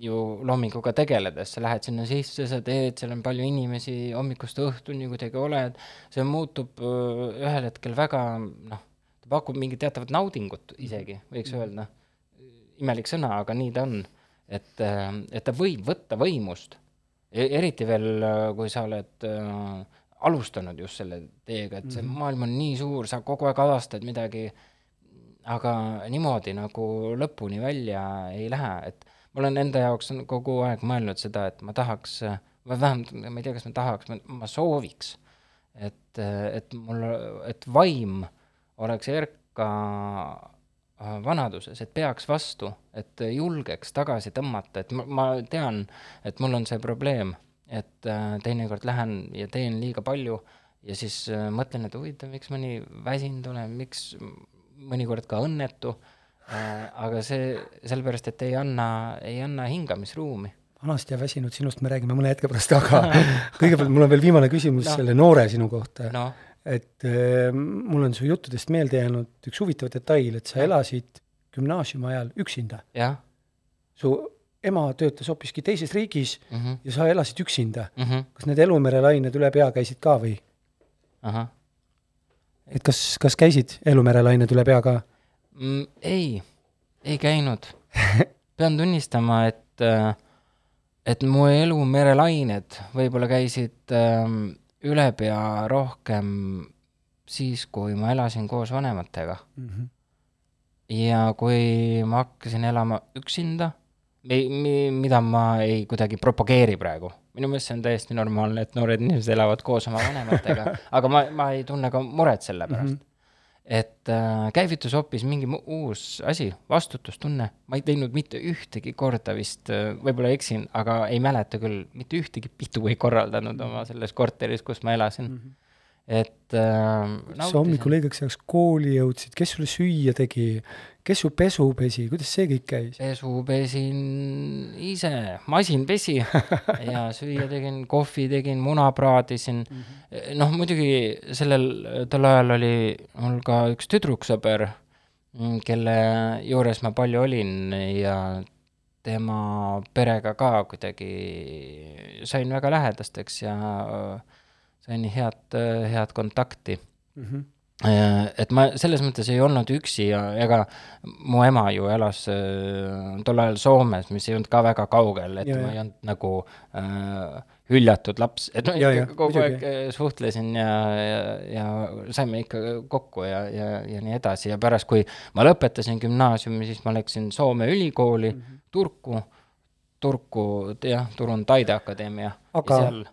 ju loominguga tegeledes sa lähed sinna sisse, sa teed, seal on palju inimesi hommikust õhtuni kuidagi oled, see muutub öö, ühel hetkel väga noh, ta pakub mingit teatavat naudingut isegi, võiks öelda. imelik sõna, aga nii ta on. et, et ta võib võtta võimust, eriti veel, kui sa oled äh, alustanud just selle teega, et see Mhm. maailm on nii suur, sa kogu aeg avastad midagi, aga niimoodi nagu lõpuni välja ei lähe, et ma olen enda jaoks on kogu aeg mõelnud seda, et ma tahaks, või vähemalt ma ei tea, kas ma tahaks, ma sooviks, et, et mul, et vaim oleks erka äh, vanaduses, et peaks vastu, et julgeks tagasi tõmmata, et ma, ma tean, et mul on see probleem, et teinekord lähen ja teen liiga palju ja siis mõtlen, et huvitav, miks ma nii väsinud olen, miks mõnikord ka õnnetu aga see sellepärast, et ei anna, ei anna hingamisruumi. vanast ja väsinud sinust me räägime mõne hetke pärast, aga kõigepealt mul on veel viimane küsimus No. selle noore sinu kohta no.. et äh, mul on su juttudest meelde jäänud üks huvitav detail, et sa elasid gümnaasiumi ajal üksinda. su ema töötas hoopiski teises riigis mm, -hmm, ja sa elasid üksinda. mm -hmm, kas need elumerelained üle pea käisid ka või? et kas, kas käisid elumerelained üle pea ka? mm,. ei, ei käinud. pean tunnistama, et, et mu elu merelained võib-olla käisid ähm, üle pea rohkem siis, kui ma elasin koos vanematega. Mhm. ja kui ma hakkasin elama üksinda, mi-, mi-, mida ma ei kuidagi propageeri praegu, minu meelest see on täiesti normaalne, et noored inimesed elavad koos oma vanematega, aga ma, ma ei tunne ka muret selle pärast mm. -hmm. Et äh, käivitus hoopis mingi uus asi, vastutustunne, ma ei teinud mitte ühtegi korda vist, võib-olla eksin, aga ei mäleta küll, mitte ühtegi pidu ei korraldanud oma selles korteris, kus ma elasin mm. -hmm. Et äh, sa hommikul õigeks ajaks kooli jõudsid, kes sulle süüa tegi, kes su pesu pesi, kuidas see kõik käis? pesu pesin ise, masin pesi ja süüa tegin, kohvi tegin, muna praadisin mm. -hmm. noh, muidugi sellel, tol ajal oli mul ka üks tüdruksõber, kelle juures ma palju olin ja tema perega ka kuidagi sain väga lähedasteks ja äh, sain head, head kontakti Mm -hmm. Et ma selles mõttes ei olnud üksi ja ega mu ema ju elas äh, tol ajal Soomes, mis ei olnud ka väga kaugel, et Ja, ma ei olnud nagu äh, hüljatud laps, et ma Ja, ja, kogu muidugi. aeg suhtlesin ja, ja, ja saime ikka kokku ja, ja, ja nii edasi ja pärast, kui ma lõpetasin gümnaasiumi, siis ma läksin Soome ülikooli mm -hmm. Turku, Turku, jah, Turun Taideakadeemia. Aga seal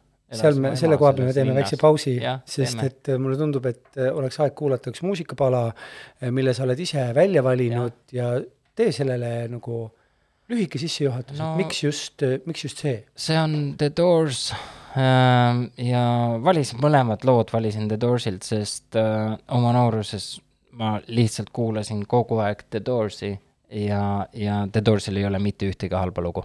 me, selle koha peal me teeme väikse pausi, sest teeme. et äh, mulle tundub, et äh, oleks aeg kuulata üks muusikapala, mille sa oled ise välja valinud ja, ja tee sellele nagu lühike sissejuhatus no,, et miks just, miks just see? see on The Doors ähm, ja valisin mõlemad lood, valisin The Doorsilt, sest äh, oma nooruses ma lihtsalt kuulasin kogu aeg The Doorsi ja, ja The Doorsil ei ole mitte ühtegi halba lugu.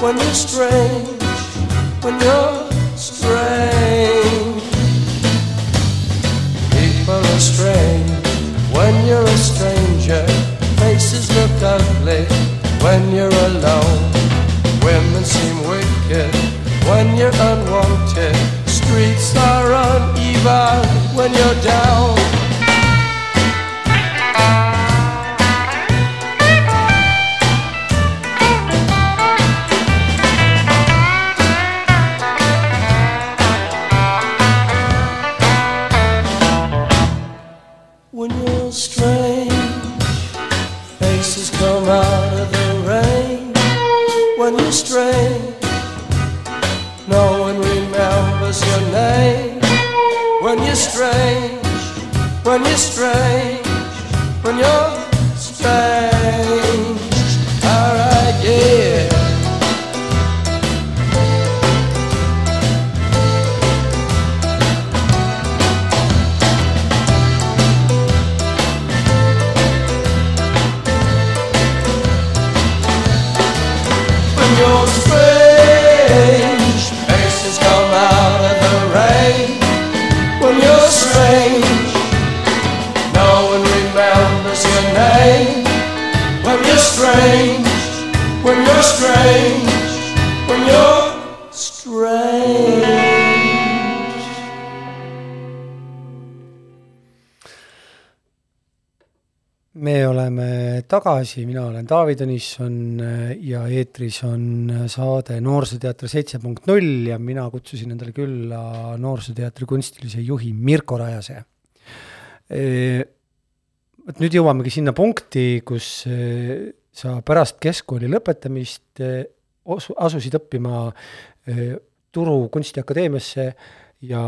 when you're strange, when you're strange. People are strange when you're a stranger. Faces look ugly when you're alone. Women seem wicked when you're unwanted. Streets are uneven when you're down. Oleme tagasi, mina olen Taavi Tõnisson ja eetris on saade Noorsooteater seitse punkt null ja mina kutsusin endale külla Noorsooteatri kunstilise juhi Mirko Rajase. vot nüüd jõuamegi sinna punkti, kus sa pärast keskkooli lõpetamist asusid õppima Turu Kunstiakadeemiasse ja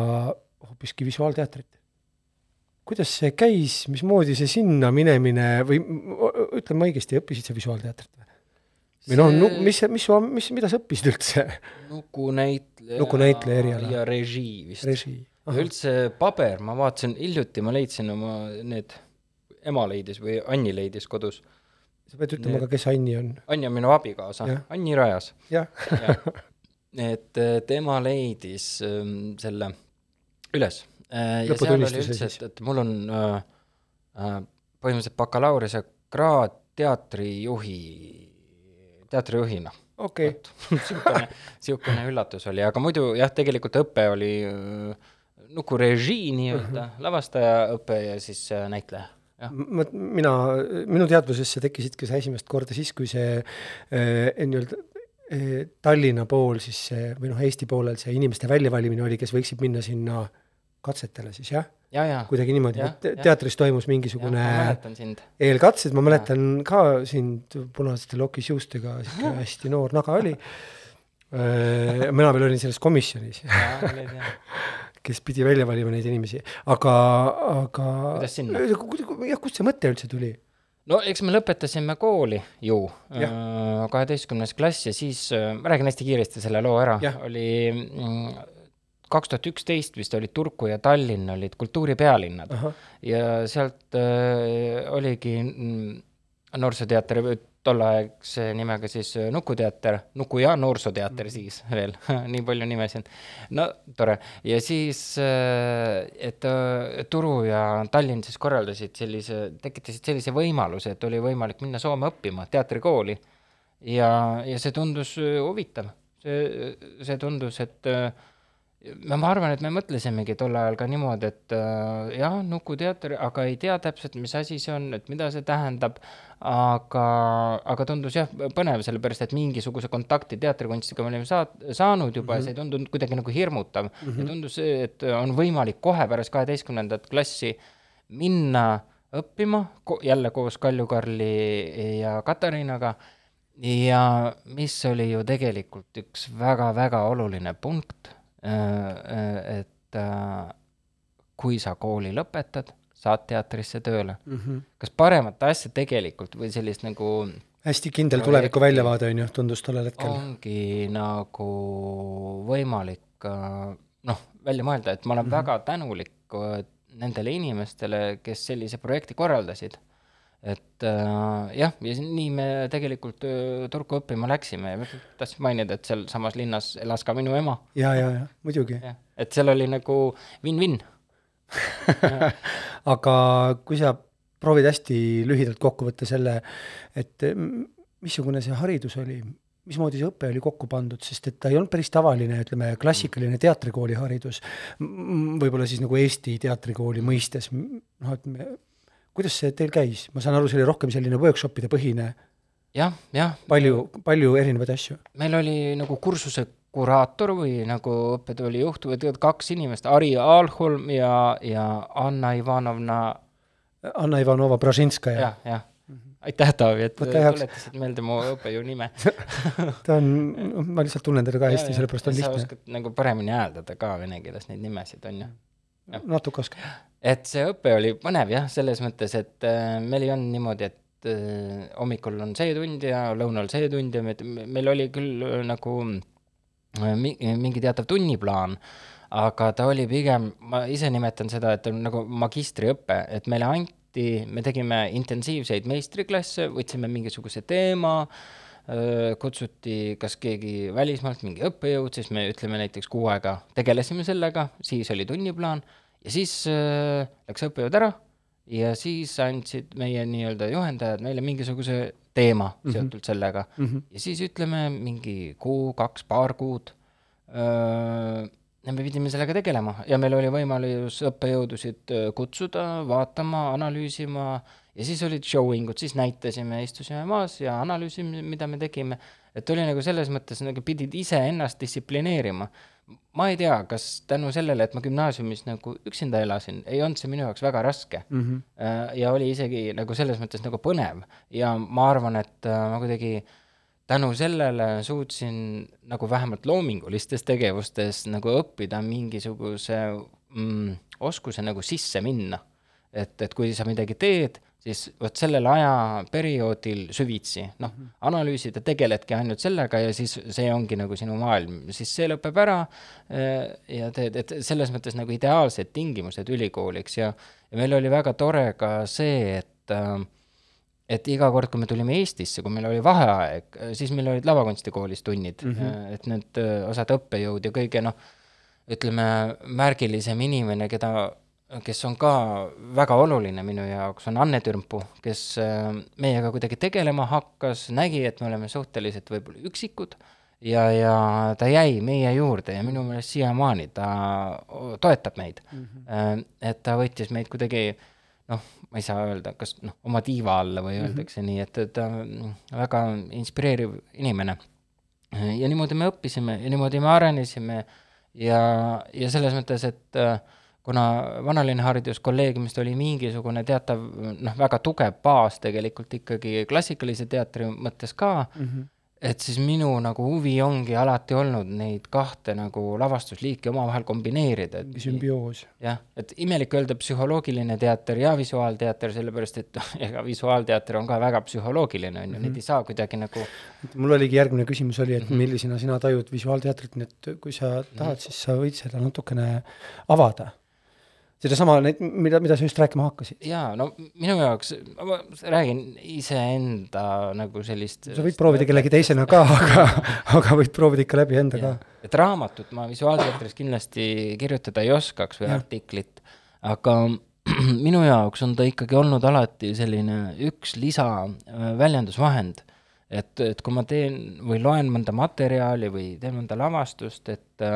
hoopiski visuaalteatrit kuidas see käis, mismoodi see sinna minemine või m- ütleme õigesti, õppisid sa visuaalteatrit või? või noh, See- mis, mis, mis, mida sa õppisid üldse? nukunäitleja Nukunäitleja eriala. ja režii vist režii. ja üldse paber, ma vaatasin, hiljuti ma leidsin oma need, ema leidis või Anni leidis kodus. sa pead ütlema Need- ka, kes Anni on. Anni on minu abikaasa Anni Rajas jah, et äh, tema leidis ähm, selle üles ja seal oli üldse, et, et mul on äh, äh, põhimõtteliselt bakalaureuse kraad teatrijuhi, teatrijuhina. okei, niisugune, niisugune üllatus oli, aga muidu jah, tegelikult õpe oli äh, nukurežii nii-öelda uh, -huh. lavastajaõpe ja siis äh, näitleja, ma, mina, minu teadvusesse tekkisidki sa esimest korda siis, kui see eh, nii-öelda eh, Tallinna pool siis see või noh, Eesti poolel see inimeste väljavalimine oli, kes võiksid minna sinna katsetele siis jah, ja, ja, kuidagi niimoodi, et teatris toimus mingisugune eelkatsed, ma mäletan ka sind punasete lokis juustega, sihuke hästi noor naga oli. mina veel olin selles komisjonis, kes pidi välja valima neid inimesi, aga, aga. Kuidas sinna? jah, kust see mõte üldse tuli? no eks me lõpetasime kooli ju, Jah. kaheteistkümnes klass ja siis, ma räägin hästi kiiresti selle loo ära. Oli kaks tuhat üksteist vist olid Turku ja Tallinn olid kultuuripealinnad ahah, ja sealt äh, oligi mm, noorsooteater, tolleaegse nimega siis äh, Nukuteater, Nuku ja Noorsooteater siis veel, nii palju nimesid. no tore, ja siis äh,, et äh, Turu ja Tallinn siis korraldasid sellise, tekitasid sellise võimaluse, et oli võimalik minna Soome õppima teatrikooli. Ja, ja see tundus huvitav. see, see tundus, et äh, ma ma arvan, et me mõtlesimegi tol ajal ka niimoodi, et äh, jah, Nukuteater, aga ei tea täpselt, mis asi see on, et mida see tähendab, aga, aga tundus jah, põnev, sellepärast et mingisuguse kontakti teatrikunstiga me olime saat-, saanud juba mm -hmm. ja see ei tundunud kuidagi nagu hirmutav mm. -hmm. ja tundus, et on võimalik kohe pärast kaheteistkümnendat klassi minna õppima, jälle koos Kalju-Karli ja Katariinaga, ja mis oli ju tegelikult üks väga-väga oluline punkt, et äh, kui sa kooli lõpetad, saad teatrisse tööle. kas paremat asja tegelikult või sellist nagu hästi kindel tuleviku väljavaade on ju, tundus tollel hetkel. ongi nagu võimalik äh, noh, välja mõelda, et ma olen mm -hmm. väga tänulik äh, nendele inimestele, kes sellise projekti korraldasid. Et äh, jah, ja nii me tegelikult äh, Turku õppima läksime. Ja tahtsin mainida, et sealsamas linnas elas ka minu ema, ja, ja, ja. Muidugi. et seal oli nagu win-win. aga kui sa proovid hästi lühidalt kokku võtta selle, et mm, missugune see haridus oli, mismoodi see õpe oli kokku pandud, sest et ta ei olnud päris tavaline, ütleme, klassikaline teatrikooli haridus, võib-olla siis nagu Eesti teatrikooli mõistes, noh, et me, kuidas see teil käis, ma saan aru, see oli rohkem selline workshopide põhine, jah, jah, palju, palju erinevaid asju. meil oli nagu kursuse kuraator või nagu õppetooli juht või tegelikult kaks inimest, Ari Aalholm ja, ja Anna Ivanovna, Anna Ivanova Bražinskaja, jah, jah. aitäh, Taavi, et tuletasid meelde mu õppejõu nime. ta on, ma lihtsalt tunnen teda ka hästi, sellepärast on sa lihtne, oskad nagu paremini hääldada ka vene keeles neid nimesid, on ju. Natuke oskan. et see õpe oli põnev jah, selles mõttes, et äh, meil ei olnud niimoodi, et äh, hommikul on see tund ja lõunal see tund ja me, meil oli küll äh, nagu äh, mi- mingi teatav tunniplaan, aga ta oli pigem, ma ise nimetan seda, et on nagu magistriõpe, et meile anti, me tegime intensiivseid meistriklasse, võtsime mingisuguse teema, kutsuti kas keegi välismaalt, mingi õppejõud, siis me ütleme näiteks kuu aega tegelesime sellega, siis oli tunniplaan ja siis äh, läks õppejõud ära ja siis andsid meie nii-öelda juhendajad meile mingisuguse teema mm -hmm. seotult sellega mm. -hmm. ja siis ütleme mingi kuu, kaks, paar kuud öö, ja me pidime sellega tegelema ja meil oli võimalus õppejõudusid kutsuda, vaatama, analüüsima ja siis olid showing ud, siis näitasime, istusime maas ja analüüsime, mida me tegime. et oli nagu selles mõttes nagu pidid iseennast distsiplineerima. ma ei tea, kas tänu sellele, et ma gümnaasiumis nagu üksinda elasin, ei olnud see minu jaoks väga raske mm. -hmm. ja oli isegi nagu selles mõttes nagu põnev ja ma arvan, et äh, ma kuidagi tänu sellele suutsin nagu vähemalt loomingulistes tegevustes nagu õppida mingisuguse mm, oskuse nagu sisse minna. et, et kui sa midagi teed, siis vot sellel ajaperioodil süvitsi, noh, analüüsida, tegeledki ainult sellega ja siis see ongi nagu sinu maailm, siis see lõpeb ära eh, ja teed, et selles mõttes nagu ideaalsed tingimused ülikooliks ja ja meil oli väga tore ka see, et äh, et iga kord, kui me tulime Eestisse, kui meil oli vaheaeg, siis meil olid lavakunstikoolis tunnid mm, -hmm. et need osad õppejõud ja kõige noh, ütleme märgilisem inimene, keda, kes on ka väga oluline minu jaoks, on Anne Türmpuu, kes öö, meiega kuidagi tegelema hakkas, nägi, et me oleme suhteliselt võib-olla üksikud ja, ja ta jäi meie juurde ja minu meelest siiamaani ta toetab meid mm. -hmm. et ta võttis meid kuidagi noh, ma ei saa öelda, kas noh, oma tiiva alla või öeldakse mm -hmm. nii, et ta väga inspireeriv inimene. ja niimoodi me õppisime ja niimoodi me arenesime ja, ja selles mõttes, et äh, kuna vanalinna hariduskolleegiumist oli mingisugune teatav noh, väga tugev baas tegelikult ikkagi klassikalise teatri mõttes ka mm, -hmm. et siis minu nagu huvi ongi alati olnud neid kahte nagu lavastusliiki omavahel kombineerida, et sümbioos. jah, et imelik öelda psühholoogiline teater ja visuaalteater, sellepärast et ega visuaalteater on ka väga psühholoogiline, on ju, neid ei saa kuidagi nagu mul oligi järgmine küsimus oli, et millisena sina tajud visuaalteatrit, nii et kui sa tahad, siis sa võid seda natukene avada. sedasama, mida, mida sa just rääkima hakkasid. jaa, no minu jaoks, ma räägin iseenda nagu sellist sa võid proovida kellegi teisena ka, aga, aga võid proovida ikka läbi enda ka. et raamatut ma visuaalteatris kindlasti kirjutada ei oskaks või artiklit, aga minu jaoks on ta ikkagi olnud alati selline üks lisaväljendusvahend. et, et kui ma teen või loen mõnda materjali või teen mõnda lavastust, et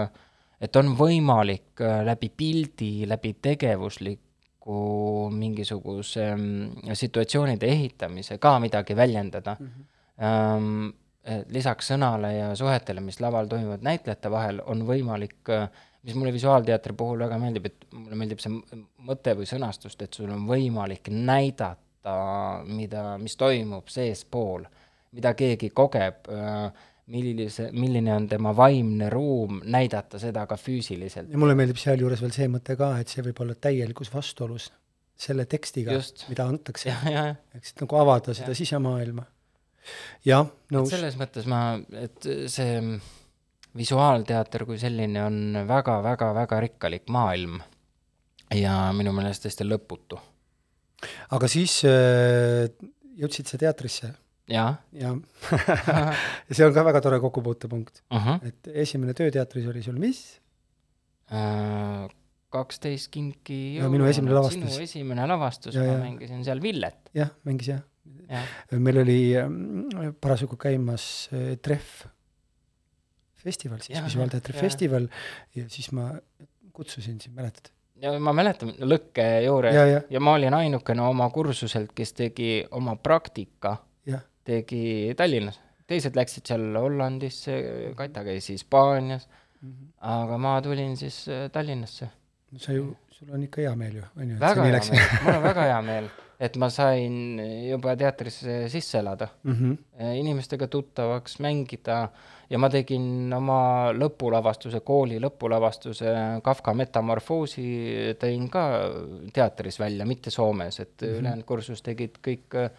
et on võimalik äh, läbi pildi, läbi tegevusliku mingisuguse mm, situatsioonide ehitamise ka midagi väljendada mm. -hmm. lisaks sõnale ja suhetele, mis laval toimuvad näitlejate vahel, on võimalik, mis mulle visuaalteatri puhul väga meeldib, et mulle meeldib see mõte või sõnastust, et sul on võimalik näidata, mida, mis toimub seespool, mida keegi kogeb, millise, milline on tema vaimne ruum, näidata seda ka füüsiliselt. ja mulle meeldib sealjuures veel see mõte ka, et see võib olla täielikus vastuolus selle tekstiga mida antakse. ehk siis nagu avada seda sisemaailma. jah, nõus. selles mõttes ma, et see visuaalteater kui selline on väga-väga-väga rikkalik maailm ja minu meelest hästi lõputu. aga siis äh, jõudsid sa teatrisse jaa ja ja see on ka väga tore kokkupuutepunkt, uh -huh. et esimene töö teatris oli sul mis? Äh, kaksteist kinki Ja minu esimene lavastus. sinu esimene lavastus, Ja, ma ja. mängisin seal Villet, jah, mängis jah. jah. meil oli ähm, parasjagu käimas äh, Trehv festival siis, visuaalteatri festival ja siis ma kutsusin sind, mäletad? ja ma mäletan lõkke juures ja, ja, ja, ja ma olin ainukene oma kursuselt, kes tegi oma praktika, tegi Tallinnas. teised läksid seal Hollandisse, Kata käis Hispaanias, aga ma tulin siis äh, Tallinnasse. sa ju, sul on ikka hea meel ju, on ju? väga hea meel, mul on väga hea meel, et ma sain juba teatrisse sisse elada mm. -hmm. inimestega tuttavaks, mängida ja ma tegin oma lõpulavastuse, kooli lõpulavastuse Kafka metamorfoosi tõin ka teatris välja, mitte Soomes, et mm -hmm. ülejäänud kursus tegid kõik äh,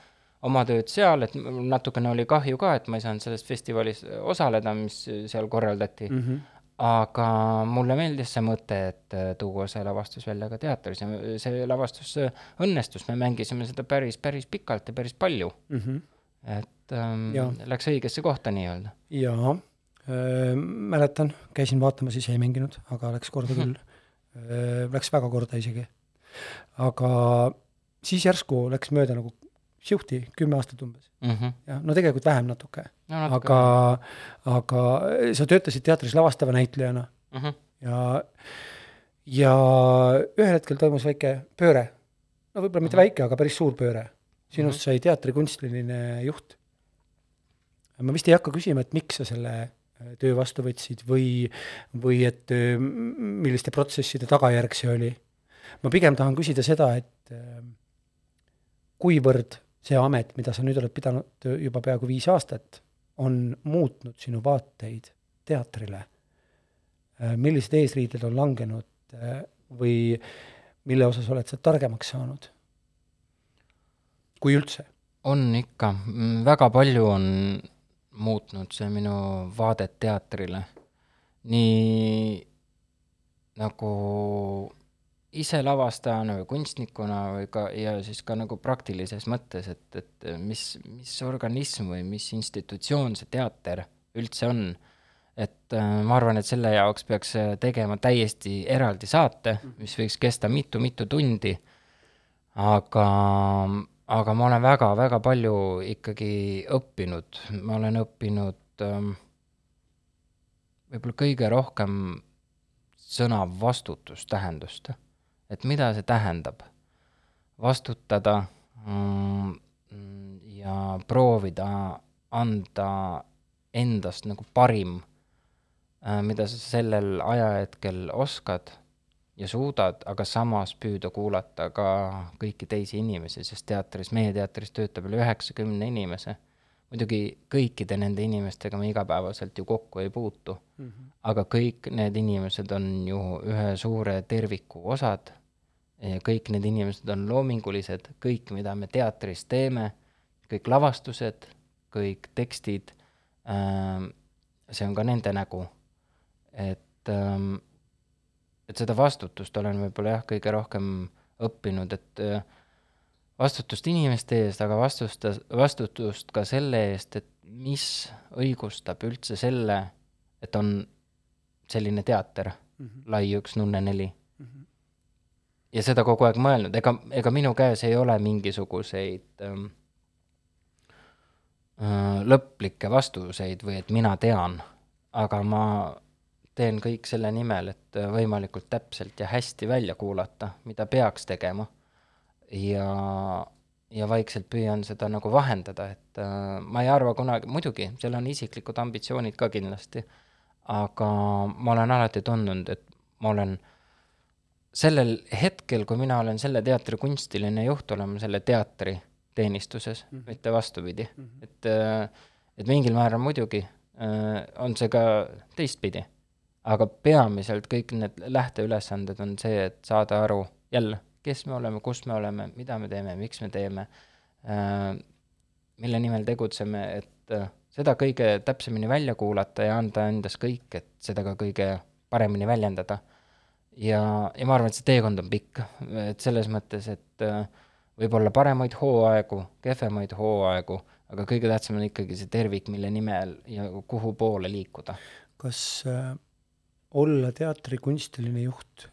oma tööd seal, et natukene oli kahju ka, et ma ei saanud selles festivalis osaleda, mis seal korraldati mm, Mm -hmm. aga mulle meeldis see mõte, et äh, tuua see lavastus välja ka teatris ja see lavastus õnnestus, me mängisime seda päris, päris pikalt ja päris palju Mm -hmm. et ähm, Jaa. läks õigesse kohta nii-öelda jaa äh, mäletan, käisin vaatamas, ise ei mänginud, aga läks korda küll äh, läks väga korda isegi. aga siis järsku läks mööda nagu siuhti, kümme aastat umbes. mm. -hmm. jah, no tegelikult vähem natuke no, aga, aga sa töötasid teatris lavastava näitlejana mm. -hmm. ja, ja ühel hetkel toimus väike pööre. no võib-olla mitte väike, aga päris suur pööre. sinust sai teatrikunstiline juht. ma vist ei hakka küsima, et miks sa selle äh, töö vastu võtsid või, või et äh, milliste protsesside tagajärg see oli. ma pigem tahan küsida seda, et äh, kuivõrd see amet, mida sa nüüd oled pidanud juba peaaegu viis aastat, on muutnud sinu vaateid teatrile? millised eesriided on langenud äh, või mille osas oled sa targemaks saanud? kui üldse? on ikka, väga palju on muutnud see minu vaadet teatrile. nii nagu ise lavastajana või kunstnikuna või ka, ja siis ka nagu praktilises mõttes, et, et mis, mis organism või mis institutsioon see teater üldse on. et äh, ma arvan, et selle jaoks peaks tegema täiesti eraldi saate, mis võiks kesta mitu-mitu tundi, aga, aga ma olen väga-väga palju ikkagi õppinud, ma olen õppinud ähm, võib-olla kõige rohkem sõna vastutustähendust et mida see tähendab. vastutada mm, ja proovida anda endast nagu parim, mida sa sellel ajahetkel oskad ja suudad, aga samas püüda kuulata ka kõiki teisi inimesi, sest teatris, meie teatris töötab üle üheksakümne inimese. muidugi kõikide nende inimestega me igapäevaselt ju kokku ei puutu mm, -hmm. aga kõik need inimesed on ju ühe suure terviku osad kõik need inimesed on loomingulised, kõik, mida me teatris teeme, kõik lavastused, kõik tekstid ähm,, see on ka nende nägu. et ähm,, et seda vastutust olen võib-olla jah, kõige rohkem õppinud, et äh, vastutust inimeste eest, aga vastust, vastutust ka selle eest, et mis õigustab üldse selle, et on selline teater mm, -hmm. Lai üks nunne neli ja seda kogu aeg mõelnud, ega, ega minu käes ei ole mingisuguseid ähm, äh, lõplikke vastuseid või et mina tean, aga ma teen kõik selle nimel, et võimalikult täpselt ja hästi välja kuulata, mida peaks tegema. ja, ja vaikselt püüan seda nagu vahendada, et äh, ma ei arva kunagi, muidugi, seal on isiklikud ambitsioonid ka kindlasti, aga ma olen alati tundnud, et ma olen sellel hetkel, kui mina olen selle teatri kunstiline juht, olen ma selle teatri teenistuses mm, -hmm. mitte vastupidi mm. -hmm. et, äh, et mingil määral muidugi äh, on see ka teistpidi. aga peamiselt kõik need lähteülesanded on see, et saada aru jälle, kes me oleme, kus me oleme, mida me teeme, miks me teeme, äh, mille nimel tegutseme, et seda kõige täpsemini välja kuulata ja anda endast kõik, et seda ka kõige paremini väljendada ja, ja ma arvan, et see teekond on pikk, et selles mõttes, et äh, võib-olla paremaid hooaegu, kehvemaid hooaegu, aga kõige tähtsam on ikkagi see tervik, mille nimel ja kuhu poole liikuda. kas äh, olla teatri kunstiline juht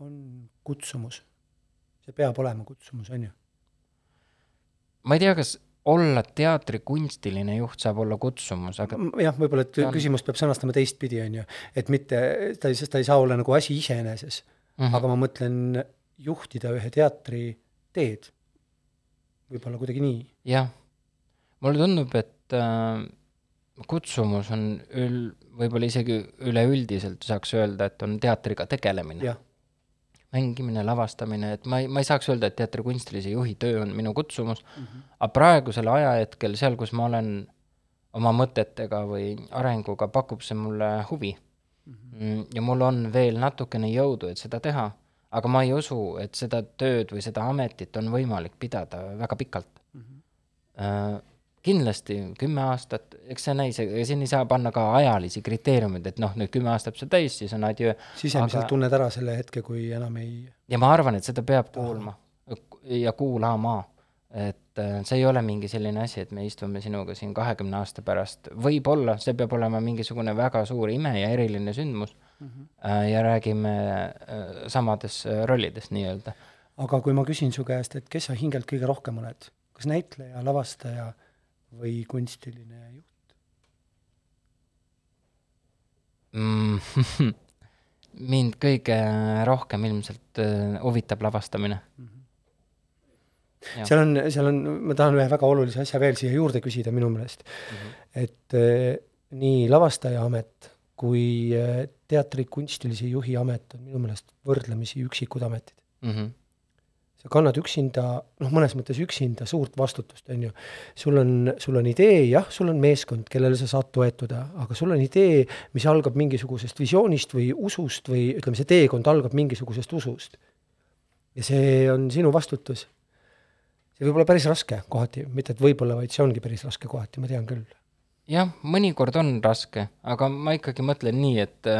on kutsumus? see peab olema kutsumus, on ju? ma ei tea, kas olla teatri kunstiline juht saab olla kutsumus, aga jah, võib-olla, et küsimust peab sõnastama teistpidi, on ju, et mitte, ta ei, ta ei saa olla nagu asi iseeneses mm, -hmm. aga ma mõtlen juhtida ühe teatri teed. võib-olla kuidagi nii. jah, mulle tundub, et äh, kutsumus on ül-, võib-olla isegi üleüldiselt saaks öelda, et on teatriga tegelemine. jah, mängimine, lavastamine, et ma ei, ma ei saaks öelda, et teatri kunstilise juhi töö on minu kutsumus mm, -hmm. aga praegusel ajahetkel, seal, kus ma olen oma mõtetega või arenguga, pakub see mulle huvi mm. -hmm. ja mul on veel natukene jõudu, et seda teha, aga ma ei usu, et seda tööd või seda ametit on võimalik pidada väga pikalt mm. -hmm. Kindlasti kümme aastat, eks see näis, ega siin ei saa panna ka ajalisi kriteeriumeid, et noh, nüüd kümme aastat saab täis, siis on adjöö. sisemiselt Aga- tunned ära selle hetke, kui enam ei ja ma arvan, et seda peab kuulma ja kuulama. et äh, see ei ole mingi selline asi, et me istume sinuga siin kahekümne aasta pärast, võib-olla see peab olema mingisugune väga suur ime ja eriline sündmus mm -hmm. ja räägime äh, samades rollides nii-öelda. aga kui ma küsin su käest, et kes sa hingelt kõige rohkem oled, kas näitleja, lavastaja või kunstiline juht? Mm, mind kõige rohkem ilmselt äh, huvitab lavastamine. Jah. seal on, seal on, ma tahan ühe väga olulise asja veel siia juurde küsida minu meelest mm. -hmm. et eh, nii lavastaja amet kui eh, teatri kunstilise juhi amet on minu meelest võrdlemisi üksikud ametid. Mm -hmm. Sa kannad üksinda, noh, mõnes mõttes üksinda suurt vastutust, on ju. sul on, sul on idee, jah, sul on meeskond, kellele sa saad toetuda, aga sul on idee, mis algab mingisugusest visioonist või usust või ütleme, see teekond algab mingisugusest usust. ja see on sinu vastutus. see võib olla päris raske kohati, mitte et võib-olla, vaid see ongi päris raske kohati, ma tean küll. jah, mõnikord on raske, aga ma ikkagi mõtlen nii, et,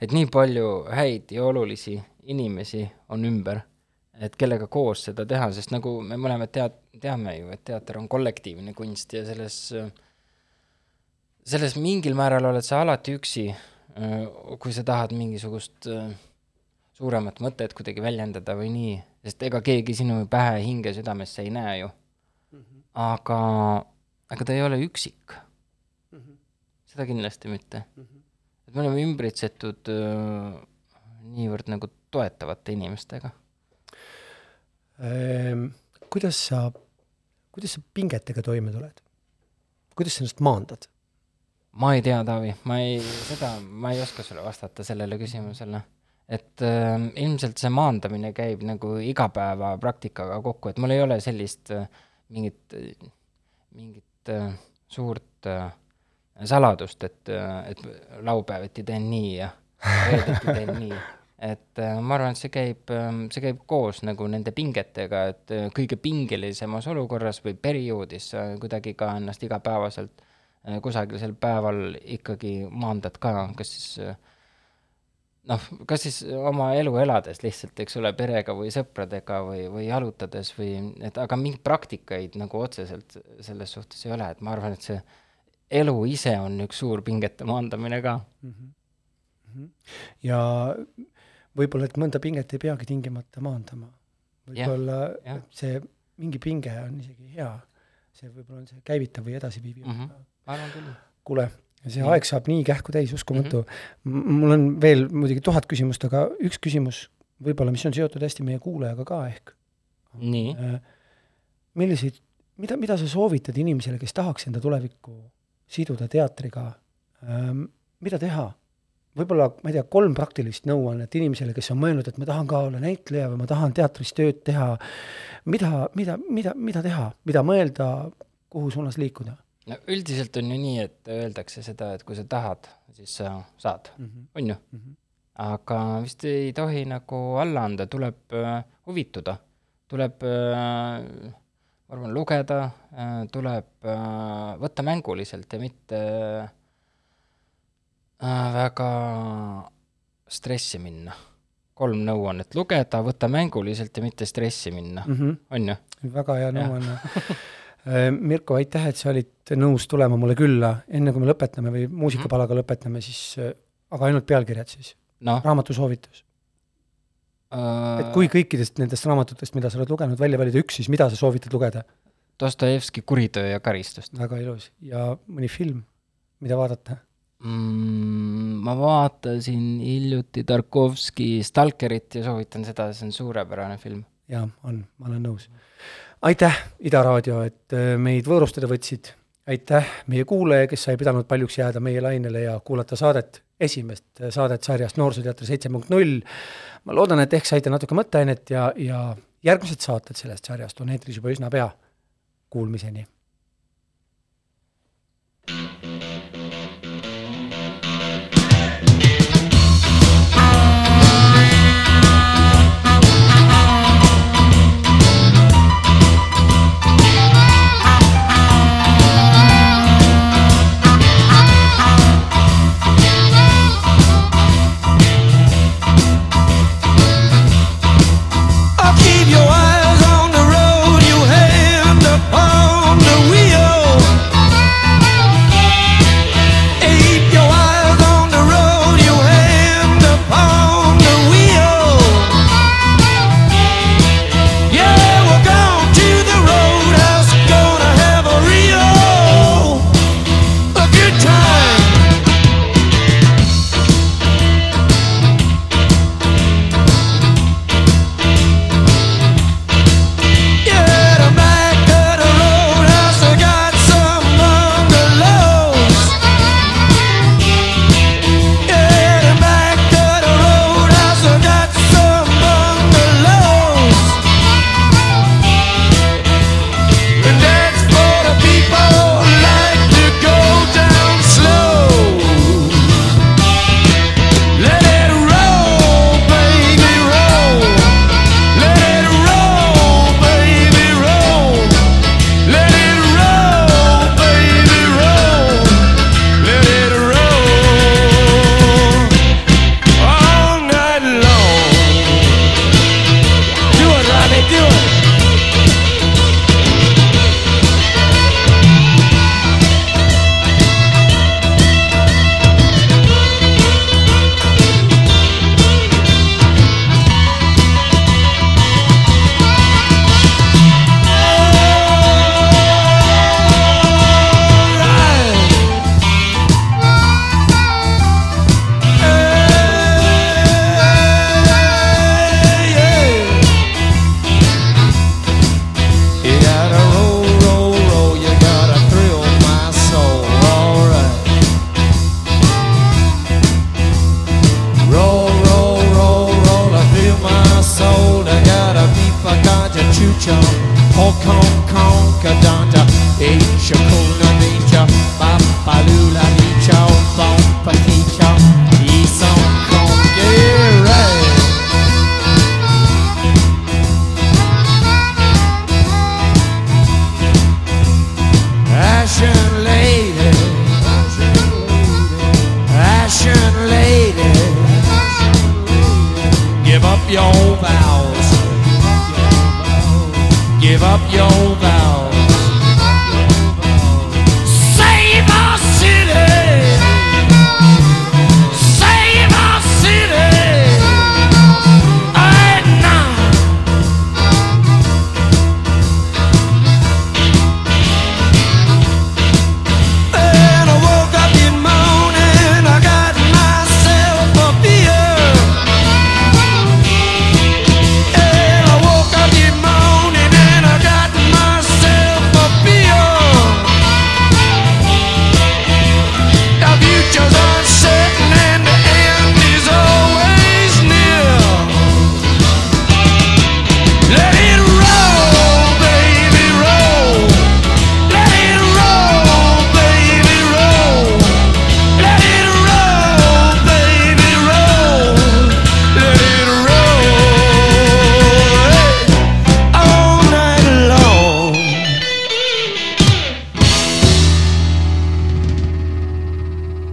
et nii palju häid ja olulisi inimesi on ümber, et kellega koos seda teha, sest nagu me mõlemad tead-, teame ju, et teater on kollektiivne kunst ja selles, selles mingil määral oled sa alati üksi, kui sa tahad mingisugust suuremat mõtet kuidagi väljendada või nii, sest ega keegi sinu pähe, hinge, südamesse ei näe ju. aga, aga ta ei ole üksik seda kindlasti mitte. -hmm. et me oleme ümbritsetud niivõrd nagu toetavate inimestega. Ehm, kuidas sa, kuidas sa pingetega toime tuled? kuidas sa ennast maandad? ma ei tea, Taavi, ma ei, seda, ma ei oska sulle vastata sellele küsimusele. et äh, ilmselt see maandamine käib nagu igapäevapraktikaga kokku, et mul ei ole sellist äh, mingit, mingit äh, suurt äh, saladust, et, et laupäeviti teen nii ja reedeti teen nii. et äh, ma arvan, et see käib, see käib koos nagu nende pingetega, et äh, kõige pingelisemas olukorras või perioodis sa kuidagi ka ennast igapäevaselt äh, kusagil sel päeval ikkagi maandad ka, kas siis noh, kas siis oma elu elades lihtsalt, eks ole, perega või sõpradega või, või jalutades või et aga mingeid praktikaid nagu otseselt selles suhtes ei ole, et ma arvan, et see elu ise on üks suur pingete maandamine ka mm. -hmm. ja võib-olla, et mõnda pinget ei peagi tingimata maandama. võib-olla jah. see mingi pinge on isegi hea, see võib-olla on see käivitav või edasiviiv mm. -hmm. arvan küll. kuule, see mm -hmm. aeg saab nii kähku täis, uskumatu mm. -hmm. mul on veel muidugi tuhat küsimust, aga üks küsimus võib-olla, mis on seotud hästi meie kuulajaga ka ehk. nii äh,. milliseid, mida, mida sa soovitad inimesele, kes tahaks enda tulevikku siduda teatriga ähm,, mida teha? Võib-olla, ma ei tea, kolm praktilist nõuannet inimesele, kes on mõelnud, et ma tahan ka olla näitleja või ma tahan teatris tööd teha. mida, mida, mida, mida teha, mida mõelda, kuhu suunas liikuda? no üldiselt on ju nii, et öeldakse seda, et kui sa tahad, siis sa saad mm, -hmm. on ju mm? -hmm. aga vist ei tohi nagu alla anda, tuleb äh, huvituda, tuleb äh, ma arvan, lugeda äh,, tuleb äh, võtta mänguliselt ja mitte äh, väga stressi minna. kolm nõuannet lugeda, võtta mänguliselt ja mitte stressi minna mm, mm. on ju? -hmm. väga hea nõuanne. Mirko, aitäh, et sa olid nõus tulema mulle külla, enne kui me lõpetame või muusikapalaga lõpetame, siis äh, aga ainult pealkirjad siis, noh raamatusoovitus. et kui kõikidest nendest raamatutest, mida sa oled lugenud, välja valida üks, siis mida sa soovitad lugeda? Dostojevski Kuritöö ja karistust väga ilus ja mõni film, mida vaadata? mm,. ma vaatasin hiljuti Tarkovski Stalkerit ja soovitan seda, see on suurepärane film. jaa, on, ma olen nõus. aitäh, Ida Raadio, et äh, meid võõrustada võtsid, aitäh meie kuulaja, kes sai pidanud paljuks jääda meie lainele ja kuulata saadet, esimest äh, saadet sarjast Noorsooteater seitse punkt null. ma loodan, et ehk saite natuke mõtteainet ja, ja järgmised saated sellest sarjast on eetris juba üsna pea. Kuulmiseni